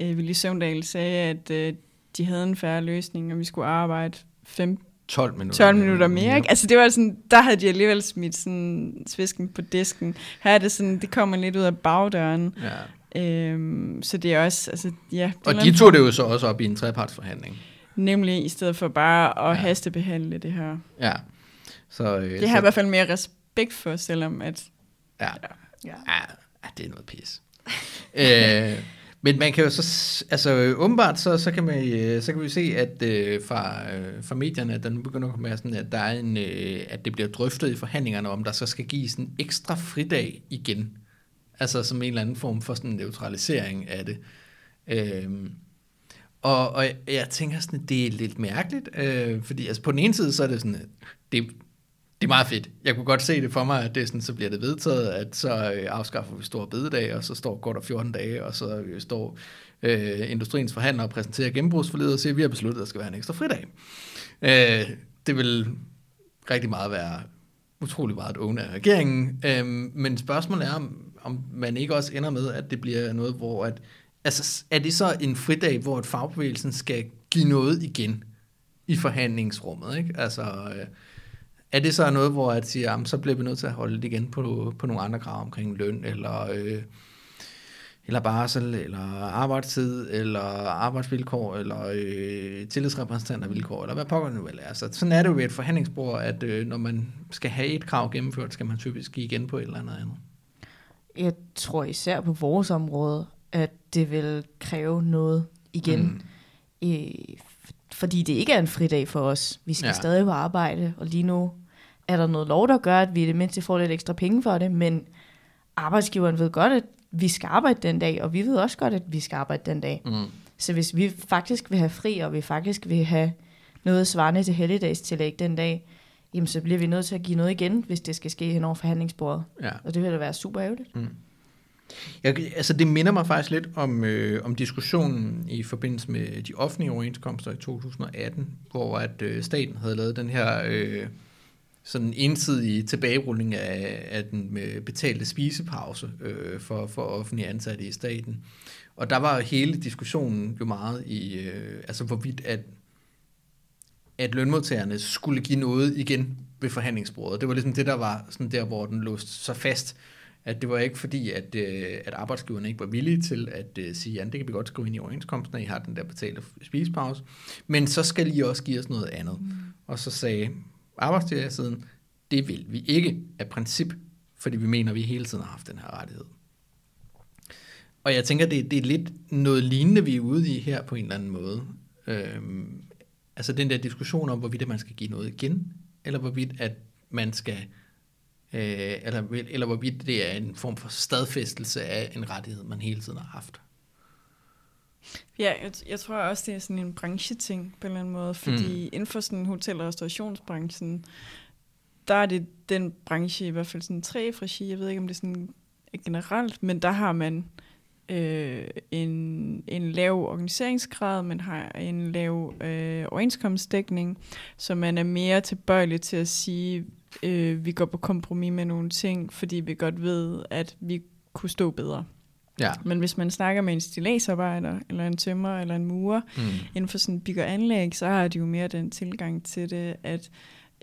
øh, Willy Søvndal sagde, at øh, de havde en færre løsning, og vi skulle arbejde 15 12 minutter, 12 minutter mere, ikke? Altså det var sådan, der havde de alligevel smidt sådan svisken på disken. Her er det sådan, det kommer lidt ud af bagdøren. Ja. Øhm, så det er også, altså ja. Og de tog det jo så også op i en trepartsforhandling. Nemlig, i stedet for bare at ja. hastebehandle det her. Ja. Så, øh, det har så... i hvert fald mere respekt for, selvom at... Ja, ja. ja. ja det er noget pis. øh, men man kan jo så, altså åbenbart, så, så, kan, man, øh, så kan vi se, at øh, fra, øh, fra medierne, at der nu begynder at komme sådan, at, der er en, øh, at det bliver drøftet i forhandlingerne, om der så skal gives en ekstra fridag igen. Altså som en eller anden form for sådan en neutralisering af det. Øh, og, og jeg, jeg tænker sådan, at det er lidt mærkeligt, øh, fordi altså på den ene side, så er det sådan, det, det er meget fedt. Jeg kunne godt se det for mig, at det sådan, så bliver det vedtaget, at så øh, afskaffer vi store bededag, og så står går der 14 dage, og så øh, står øh, industriens forhandlere og præsenterer gennembrugsforledet og siger, at vi har besluttet, at der skal være en ekstra fridag. Øh, det vil rigtig meget være utrolig meget et af regeringen. Øh, men spørgsmålet er, om, om man ikke også ender med, at det bliver noget, hvor at, altså, er det så en fridag, hvor et fagbevægelsen skal give noget igen i forhandlingsrummet, ikke? Altså, øh, er det så noget, hvor at siger, jamen, så bliver vi nødt til at holde det igen på, på nogle andre krav omkring løn, eller, øh, eller barsel, eller arbejdstid, eller arbejdsvilkår, eller øh, tillidsrepræsentantervilkår, eller hvad pokker det nu vel er. Så sådan er det jo ved et forhandlingsbord, at øh, når man skal have et krav gennemført, skal man typisk give igen på et eller andet andet. Jeg tror især på vores område, at det vil kræve noget igen. Mm. I, fordi det ikke er en fridag for os. Vi skal ja. stadig på arbejde, og lige nu er der noget lov, der gør, at vi i det mindste får lidt ekstra penge for det, men arbejdsgiveren ved godt, at vi skal arbejde den dag, og vi ved også godt, at vi skal arbejde den dag. Mm. Så hvis vi faktisk vil have fri, og vi faktisk vil have noget svarende til helligdagstillæg den dag, jamen så bliver vi nødt til at give noget igen, hvis det skal ske hen over forhandlingsbordet. Ja. Og det vil da være super ærgerligt. Mm. Jeg, altså det minder mig faktisk lidt om, øh, om diskussionen i forbindelse med de offentlige overenskomster i 2018, hvor at øh, staten havde lavet den her øh, sådan ensidige tilbagerulning af, af den betalte spisepause øh, for, for offentlige ansatte i staten. Og der var hele diskussionen jo meget i, øh, altså hvorvidt at, at lønmodtagerne skulle give noget igen ved forhandlingsbordet. Det var ligesom det, der var sådan der, hvor den låste sig fast. At det var ikke fordi, at, øh, at arbejdsgiverne ikke var villige til at øh, sige, ja, det kan vi godt skrive ind i overenskomsten, at I har den der betalte spisepause. Men så skal I også give os noget andet. Mm. Og så sagde arbejdstagersiden, det vil vi ikke af princip, fordi vi mener, at vi hele tiden har haft den her rettighed. Og jeg tænker, det, det er lidt noget lignende, vi er ude i her på en eller anden måde. Øhm, altså den der diskussion om, hvorvidt man skal give noget igen, eller hvorvidt at man skal, øh, eller, eller hvorvidt det er en form for stadfæstelse af en rettighed, man hele tiden har haft. Ja, jeg, jeg tror også, det er sådan en brancheting på en eller anden måde, fordi mm. inden for sådan hotel- og restaurationsbranchen, der er det den branche, i hvert fald sådan tre regi, jeg ved ikke, om det er sådan generelt, men der har man øh, en, en lav organiseringsgrad, man har en lav øh, overenskomstdækning, så man er mere tilbøjelig til at sige, øh, vi går på kompromis med nogle ting, fordi vi godt ved, at vi kunne stå bedre. Ja. Men hvis man snakker med en stillagsarbejder, eller en tømmer, eller en murer, mm. inden for sådan bygger anlæg, så har de jo mere den tilgang til det, at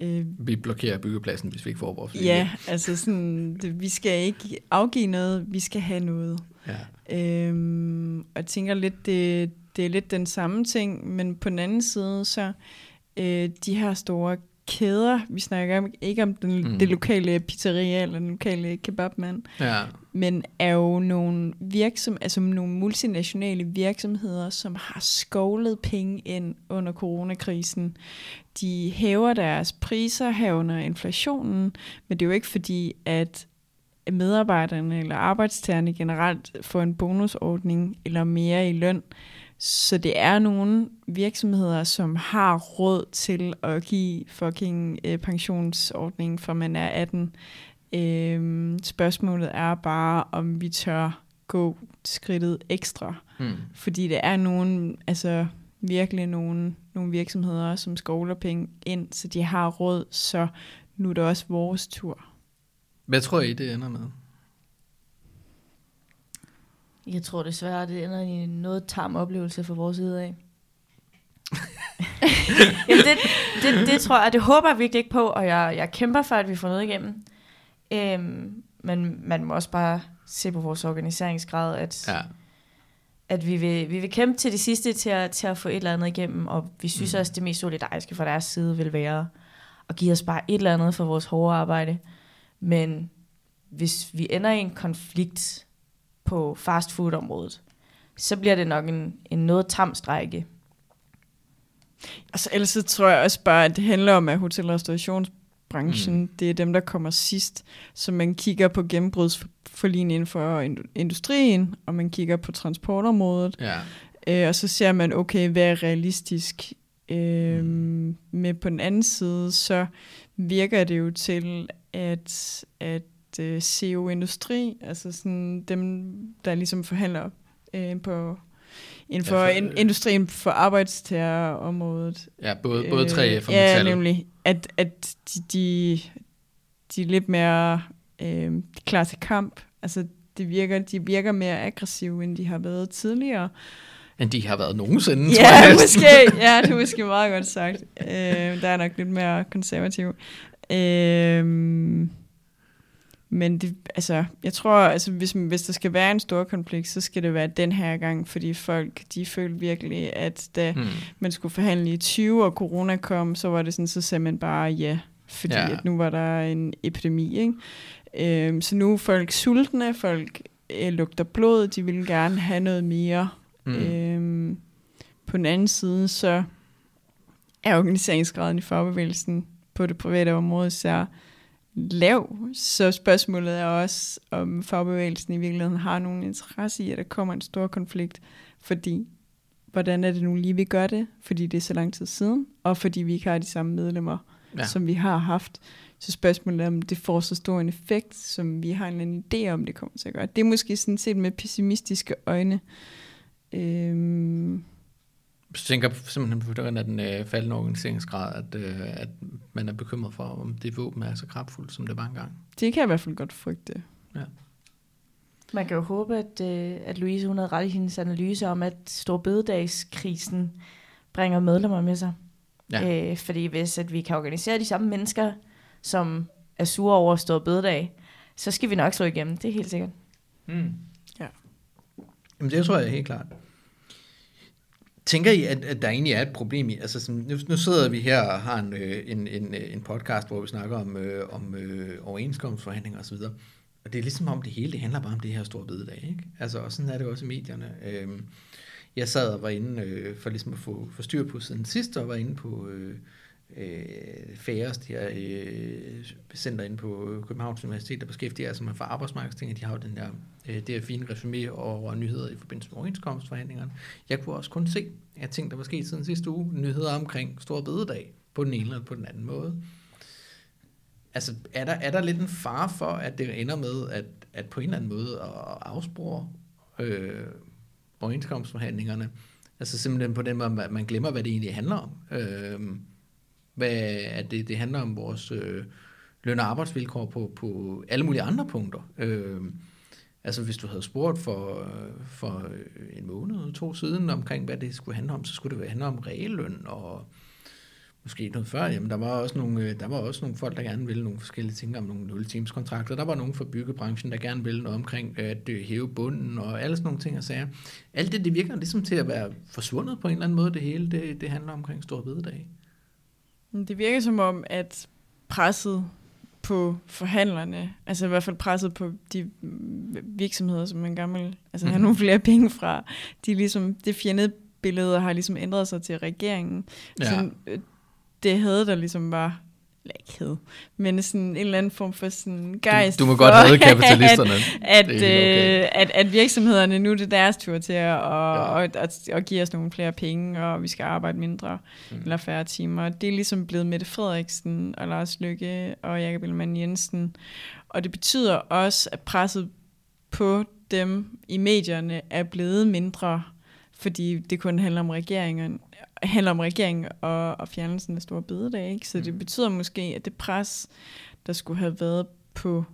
øh, vi blokerer byggepladsen, hvis vi ikke får vores vilje. Ja, altså sådan, det, vi skal ikke afgive noget, vi skal have noget. Ja. Øhm, og jeg tænker lidt, det, det er lidt den samme ting, men på den anden side, så øh, de her store kæder. Vi snakker ikke om den, mm. det lokale pizzeria eller den lokale kebabmand, ja. men er jo nogle, virksom, altså nogle multinationale virksomheder, som har skovlet penge ind under coronakrisen. De hæver deres priser herunder inflationen, men det er jo ikke fordi, at medarbejderne eller arbejdstagerne generelt får en bonusordning eller mere i løn. Så det er nogle virksomheder, som har råd til at give fucking øh, pensionsordning, for man er 18. Øhm, spørgsmålet er bare, om vi tør gå skridtet ekstra. Mm. Fordi det er nogen, altså virkelig nogle, nogle virksomheder, som skovler penge ind, så de har råd, så nu er det også vores tur. Hvad tror I, det ender med? Jeg tror desværre, det ender i en noget tam oplevelse for vores side af. Jamen det, det, det tror jeg, det håber jeg virkelig ikke på, og jeg, jeg kæmper for, at vi får noget igennem. Øhm, men man må også bare se på vores organiseringsgrad, at, Ja. at vi, vil, vi vil kæmpe til det sidste til at, til at få et eller andet igennem, og vi synes Mm. mm. også, det mest solidariske fra deres side vil være at give os bare et eller andet for vores hårde arbejde. Men hvis vi ender i en konflikt på fastfood-området, så bliver det nok en, en noget tam strække. Altså ellers så tror jeg også bare, at det handler om, at hotel- og restaurationsbranchen, mm. det er dem, der kommer sidst. Så man kigger på gennembrudsforligningen inden for ind- industrien, og man kigger på transportområdet, Ja. øh, og så ser man, okay, hvad er realistisk? Øh, mm. Men på den anden side, så virker det jo til, at, at øh, CO Industri, altså sådan dem, der ligesom forhandler øh, på inden for Ja, for- in, industrien for arbejdstagerområdet. Ja, både, både 3F og Øh, Metal. Ja, nemlig. At, at de, de, de er lidt mere øh, klar til kamp. Altså, det virker, de virker mere aggressive, end de har været tidligere. Men de har været nogensinde, tror Ja, jeg næsten. måske. Ja, det er måske meget godt sagt. Øh, der er nok lidt mere konservativ. Øh, men det, altså, jeg tror, altså, hvis, hvis der skal være en stor konflikt, så skal det være den her gang, fordi folk, de følte virkelig, at da Hmm. man skulle forhandle i 20, og corona kom, så var det sådan, så sagde man bare ja, fordi Ja. at nu var der en epidemi, ikke? Øhm, så nu er folk sultne, folk øh, lugter blod, de vil gerne have noget mere. Mm. Mm. Øhm, på den anden side, så er organiseringsgraden i fagbevægelsen på det private område så lav. Så spørgsmålet er også, om fagbevægelsen i virkeligheden har nogen interesse i, at der kommer en stor konflikt, fordi hvordan er det nu lige, vi gør det? Fordi det er så lang tid siden, og fordi vi ikke har de samme medlemmer, Ja. som vi har haft. Så spørgsmålet er, om det får så stor en effekt, som vi har en eller anden idé om, det kommer til at gøre. Det er måske sådan set med pessimistiske øjne. Øhm, Så tænker jeg simpelthen på den, at den øh, faldende organiseringsgrad, at, øh, at man er bekymret for, om det våben er så kraftfuldt, som det var engang. det kan jeg i hvert fald godt frygte. Man kan jo håbe, at, øh, at Louise hun havde ret i hendes analyse om, at Storbededagskrisen bringer medlemmer med sig. Ja. Øh, fordi hvis at vi kan organisere de samme mennesker, som er sure over Storbededag, så skal vi nok slå igennem. Det er helt sikkert. Mm. Ja. Jamen det tror jeg helt klart. Tænker I, at, at der egentlig er et problem i, altså sådan, nu, nu sidder vi her og har en, øh, en, en, øh, en podcast, hvor vi snakker om, øh, om øh, overenskomstforhandlinger osv., og det er ligesom om det hele, det handler bare om det her store bededag, ikke? Altså, og sådan er det også i medierne. Øhm, jeg sad og var inde øh, for ligesom at få, få styr på siden sidst, og var inde på øh, øh, færrest her øh, center inde på Københavns Universitet, der beskæftiger sig med for arbejdsmarkedsting, de har jo den der, øh, det her fine resume over nyheder i forbindelse med overenskomstforhandlingerne. Jeg kunne også kun se, at ting, der var sket siden sidste uge, nyheder omkring Stor Bededag, på den ene eller på den anden måde. Altså, er der, er der lidt en fare for, at det ender med, at, at på en eller anden måde at afspore øh, overenskomstforhandlingerne? Altså simpelthen på den måde, at man glemmer, hvad det egentlig handler om. Øh, hvad, at det, det handler om vores øh, løn- og arbejdsvilkår på, på alle mulige andre punkter. Øh, altså hvis du havde spurgt for, øh, for øh, en måned eller to siden omkring, hvad det skulle handle om, så skulle det handle om realløn og måske noget før, jamen der var også nogle, øh, der var også nogle folk, der gerne ville nogle forskellige ting om nogle 0 times kontrakter. Der var nogen fra byggebranchen, der gerne ville noget omkring at hæve bunden og alle sådan nogle ting og sager. Alt det, det virker ligesom til at være forsvundet på en eller anden måde, det hele, det, det handler omkring Stor Bededag. Det virker som om, at presset på forhandlerne, altså i hvert fald presset på de virksomheder, som man gerne vil altså have Mhm. nogle flere penge fra, de ligesom, det fjendebillede har ligesom ændret sig til regeringen. Ja. Sådan, øh, det havde der ligesom var, eller ikke havde, men sådan en eller anden form for sådan gejst Du, du må for, godt have kapitalisterne. at, helt okay. øh, at, at virksomhederne, nu er det deres tur til at, Ja. og, og, og give os nogle flere penge, og vi skal arbejde mindre mm. eller færre timer. Det er ligesom blevet Mette Frederiksen og Lars Lykke og Jakob Ellemann Jensen. Og det betyder også, at presset på dem i medierne er blevet mindre, fordi det kun handler om regeringen, handler om regeringen og, og fjernelsen af store bededag. Ikke? Så mm. det betyder måske, at det pres, der skulle have været på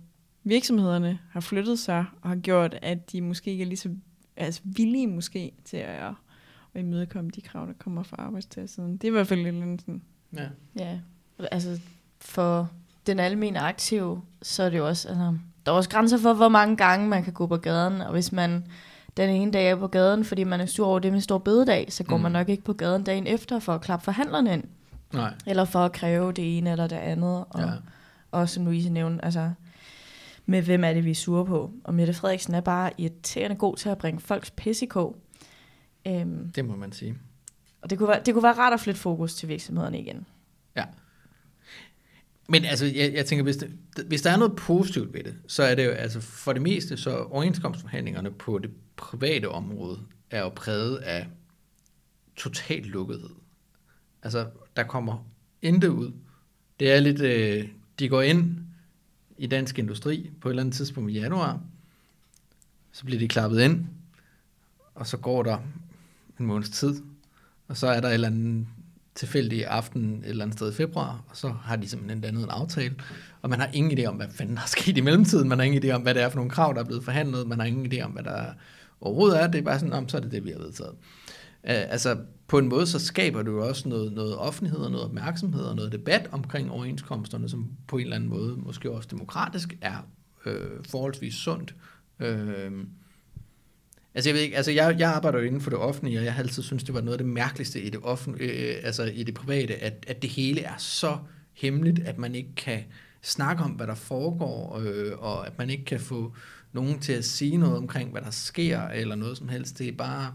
virksomhederne, har flyttet sig og har gjort, at de måske ikke er lige så altså villige måske til at, at imødekomme de krav, der kommer fra arbejdstagersiden. Det er i hvert fald lidt sådan. Ja. ja, altså for den almindelige aktive, så er det jo også, altså, der er også grænser for, hvor mange gange man kan gå på gaden, og hvis man den ene dag er på gaden, fordi man er sur over det med stor bededag, så går mm. man nok ikke på gaden dagen efter for at klappe forhandlerne ind. Nej. Eller for at kræve det ene eller det andet. Og, ja. og som Louise nævnte, altså, med hvem er det, vi er sure på. Og Mette Frederiksen er bare irriterende god til at bringe folks pis i kog. Øhm, det må man sige. Og det kunne, være, det kunne være rart at flytte fokus til virksomhederne igen. Ja. Men altså, jeg, jeg tænker, hvis, det, hvis der er noget positivt ved det, så er det jo, altså for det meste, så overenskomstforhandlingerne på det private område er jo præget af total lukkethed. Altså, der kommer intet ud. Det er lidt, øh, de går ind i dansk industri på et eller andet tidspunkt i januar, så bliver de klappet ind, og så går der en måneds tid, og så er der et eller andet tilfældig aften et eller andet sted i februar, og så har de simpelthen dannet en aftale, og man har ingen idé om, hvad fanden der er sket i mellemtiden, man har ingen idé om, hvad det er for nogle krav, der er blevet forhandlet, man har ingen idé om, hvad der overhovedet er, det er bare sådan, om så er det det, vi har vedtaget. Uh, altså, på en måde, så skaber du jo også noget, noget offentlighed og noget opmærksomhed og noget debat omkring overenskomsterne, som på en eller anden måde, måske også demokratisk, er øh, forholdsvis sundt. Øh, Altså, jeg, ved ikke, altså jeg, jeg arbejder jo inden for det offentlige, og jeg har altid synes det var noget af det mærkeligste i det, offentlige, øh, altså i det private, at, at det hele er så hemmeligt, at man ikke kan snakke om, hvad der foregår, øh, og at man ikke kan få nogen til at sige noget omkring, hvad der sker, eller noget som helst. Det er bare,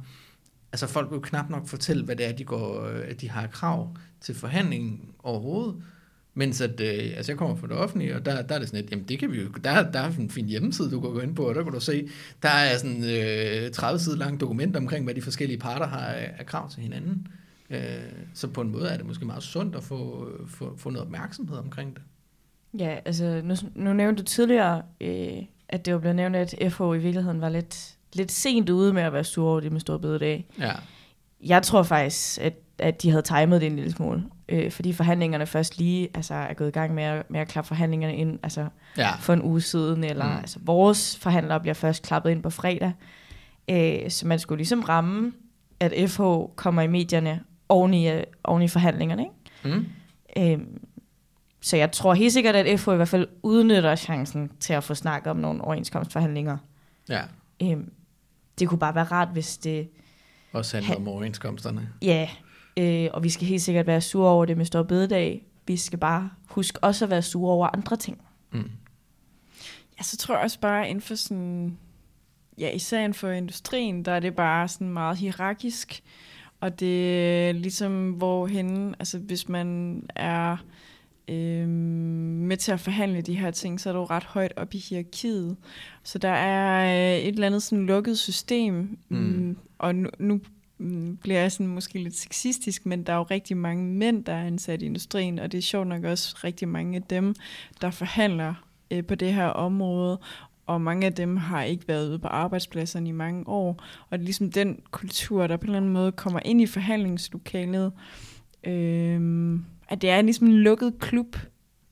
altså folk vil jo knap nok fortælle, hvad det er, de, går, øh, at de har krav til forhandlingen overhovedet. Mens at, øh, altså jeg kommer fra det offentlige, og der, der er det sådan et, jamen det kan vi jo, der, der er en fin hjemmeside, du kan gå ind på, og der kan du se, der er sådan øh, 30 sider langt dokument omkring, hvad de forskellige parter har af krav til hinanden. Øh, så på en måde er det måske meget sundt at få, få, få noget opmærksomhed omkring det. Ja, altså nu, nu nævnte du tidligere, øh, at det var blevet nævnt, at FH i virkeligheden var lidt, lidt sent ude med at være sur over det med stor bededag. Ja. Jeg tror faktisk, at, at de havde timet det en lille smule øh, fordi forhandlingerne først lige altså, er gået i gang med at, med at klappe forhandlingerne ind altså, ja. for en uge siden, eller mm. altså, vores forhandlere bliver først klappet ind på fredag. Øh, så man skulle ligesom ramme, at FH kommer i medierne oven i, øh, oven i forhandlingerne. Ikke? Mm. Øh, så jeg tror helt sikkert, at FH i hvert fald udnytter chancen til at få snakket om nogle overenskomstforhandlinger. Ja. Øh, det kunne bare være rart, hvis det... Også handler om overenskomsterne. Ja, Øh, og vi skal helt sikkert være sure over det med stor bededag. Vi skal bare huske også at være sure over andre ting. Mm. Ja, så tror jeg også bare inden for sådan, ja, især inden for industrien, der er det bare sådan meget hierarkisk. Og det er ligesom, hvorhen, altså hvis man er øh, med til at forhandle de her ting, så er du ret højt op i hierarkiet. Så der er øh, et eller andet sådan lukket system, mm. Mm, og nu, nu bliver jeg sådan måske lidt sexistisk, men der er jo rigtig mange mænd, der er ansat i industrien, og det er sjovt nok også rigtig mange af dem, der forhandler øh, på det her område, og mange af dem har ikke været ude på arbejdspladserne i mange år, og det er ligesom den kultur, der på en eller anden måde kommer ind i forhandlingslokalet, øh, at det er ligesom en lukket klub.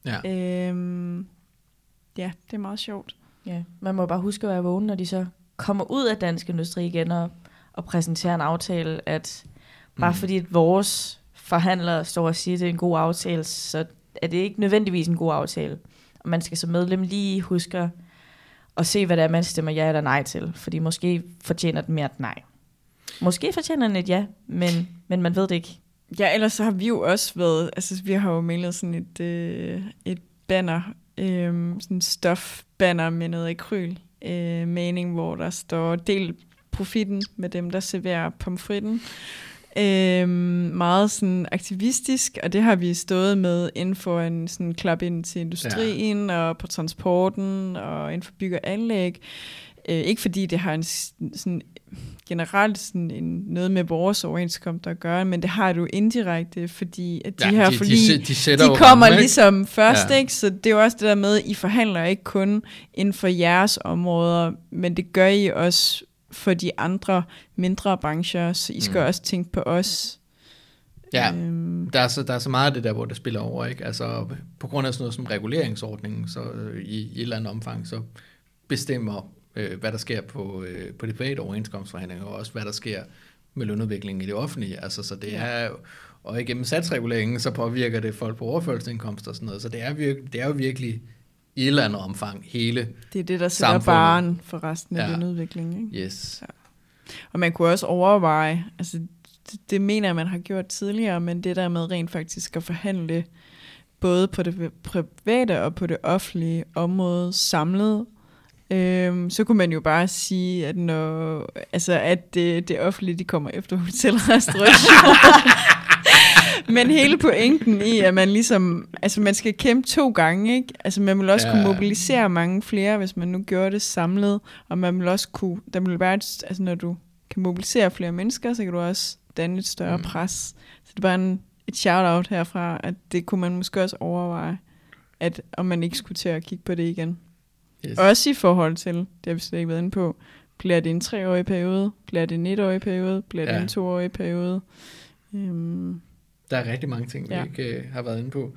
Ja. Øh, ja, det er meget sjovt. Ja, man må bare huske at være vågen, når de så kommer ud af dansk industri igen og at præsentere en aftale, at bare mm. fordi vores forhandlere står og siger, at det er en god aftale, så er det ikke nødvendigvis en god aftale. Og man skal som medlem lige huske at se, hvad det er, man stemmer ja eller nej til. Fordi måske fortjener den mere et nej. Måske fortjener den et ja, men, men man ved det ikke. Ja, ellers så har vi jo også været, altså vi har jo malet sådan et, øh, et banner, øh, sådan en stofbanner med noget akryl, øh, mening, hvor der står del profitten med dem, der serverer pomfritten. Øhm, meget sådan aktivistisk, og det har vi stået med inden for en sådan klap ind til industrien, ja. og på transporten, og inden for bygge og anlæg. Øh, ikke fordi det har en sådan generelt sådan en, noget med vores overenskomst at gøre, men det har du indirekte, fordi at de ja, her de, forlig, de, de, de kommer ramme, ligesom først, ja. ikke? så det er jo også det der med, at I forhandler ikke kun inden for jeres områder, men det gør I også for de andre mindre brancher, så I skal Mm. også tænke på os. Ja, Øhm, der er, så, der er så meget af det der, hvor det spiller over, ikke? Altså, på grund af sådan noget som reguleringsordningen, så øh, i, i et eller andet omfang, så bestemmer, øh, hvad der sker på, øh, på de private overenskomstforhandlinger, og også hvad der sker med lønudviklingen i det offentlige. Altså, så det Ja. er og igennem satsreguleringen, så påvirker det folk på overførselsindkomst og sådan noget, så det er, virke, det er jo virkelig i et eller andet omfang hele, det er det, der sætter Samfundet. baren for resten af Ja. lønudviklingen. Ikke? yes, Og man kunne også overveje, altså det, det mener jeg, man har gjort tidligere, men det der med rent faktisk at forhandle både på det private og på det offentlige område samlet, øhm, så kunne man jo bare sige, at når, altså at det, det offentlige, de kommer efter hotelrestauration. Men hele pointen i, at man ligesom, altså man skal kæmpe to gange, ikke? Altså man vil også ja. Kunne mobilisere mange flere, hvis man nu gjorde det samlet, og man vil også kunne, der vil være, et, altså når du kan mobilisere flere mennesker, så kan du også danne et større mm. pres. Så det er bare en, et shout-out herfra, at det kunne man måske også overveje, at om man ikke skulle til at kigge på det igen. yes. Også i forhold til, det har vi slet ikke været inde på, bliver det en treårig periode, bliver det en etårig periode, bliver det Ja. en toårig periode. Øhm, Der er rigtig mange ting, vi ja. Ikke øh, har været inde på.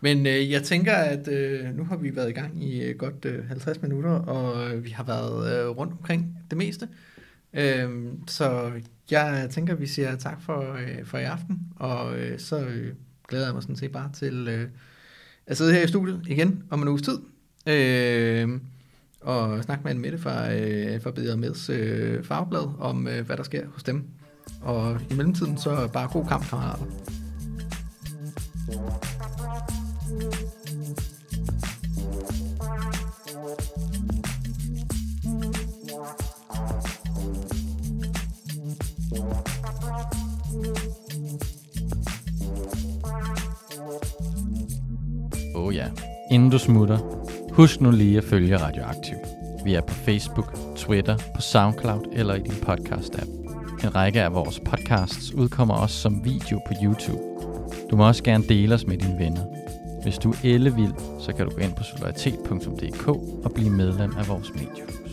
Men øh, jeg tænker, at øh, nu har vi været i gang i øh, godt øh, 50 minutter, og øh, vi har været øh, rundt omkring det meste. Øh, så jeg tænker, at vi siger tak for, øh, for i aften, og øh, så øh, glæder jeg mig sådan set bare til øh, at sidde her i studiet igen om en uges tid. Øh, og snakke med en Mette fra, øh, fra Bedre Meds øh, fagblad om, øh, hvad der sker hos dem. Og i mellemtiden, så bare god kamp, kammerater. Oh ja. Inden du smutter, husk nu lige at følge Radioaktiv. Vi er på Facebook, Twitter, på SoundCloud eller i din podcast-app. En række af vores podcasts udkommer også som video på YouTube. Du må også gerne dele os med dine venner. Hvis du er ellevild, så kan du gå ind på solidaritet.dk og blive medlem af vores mediehus.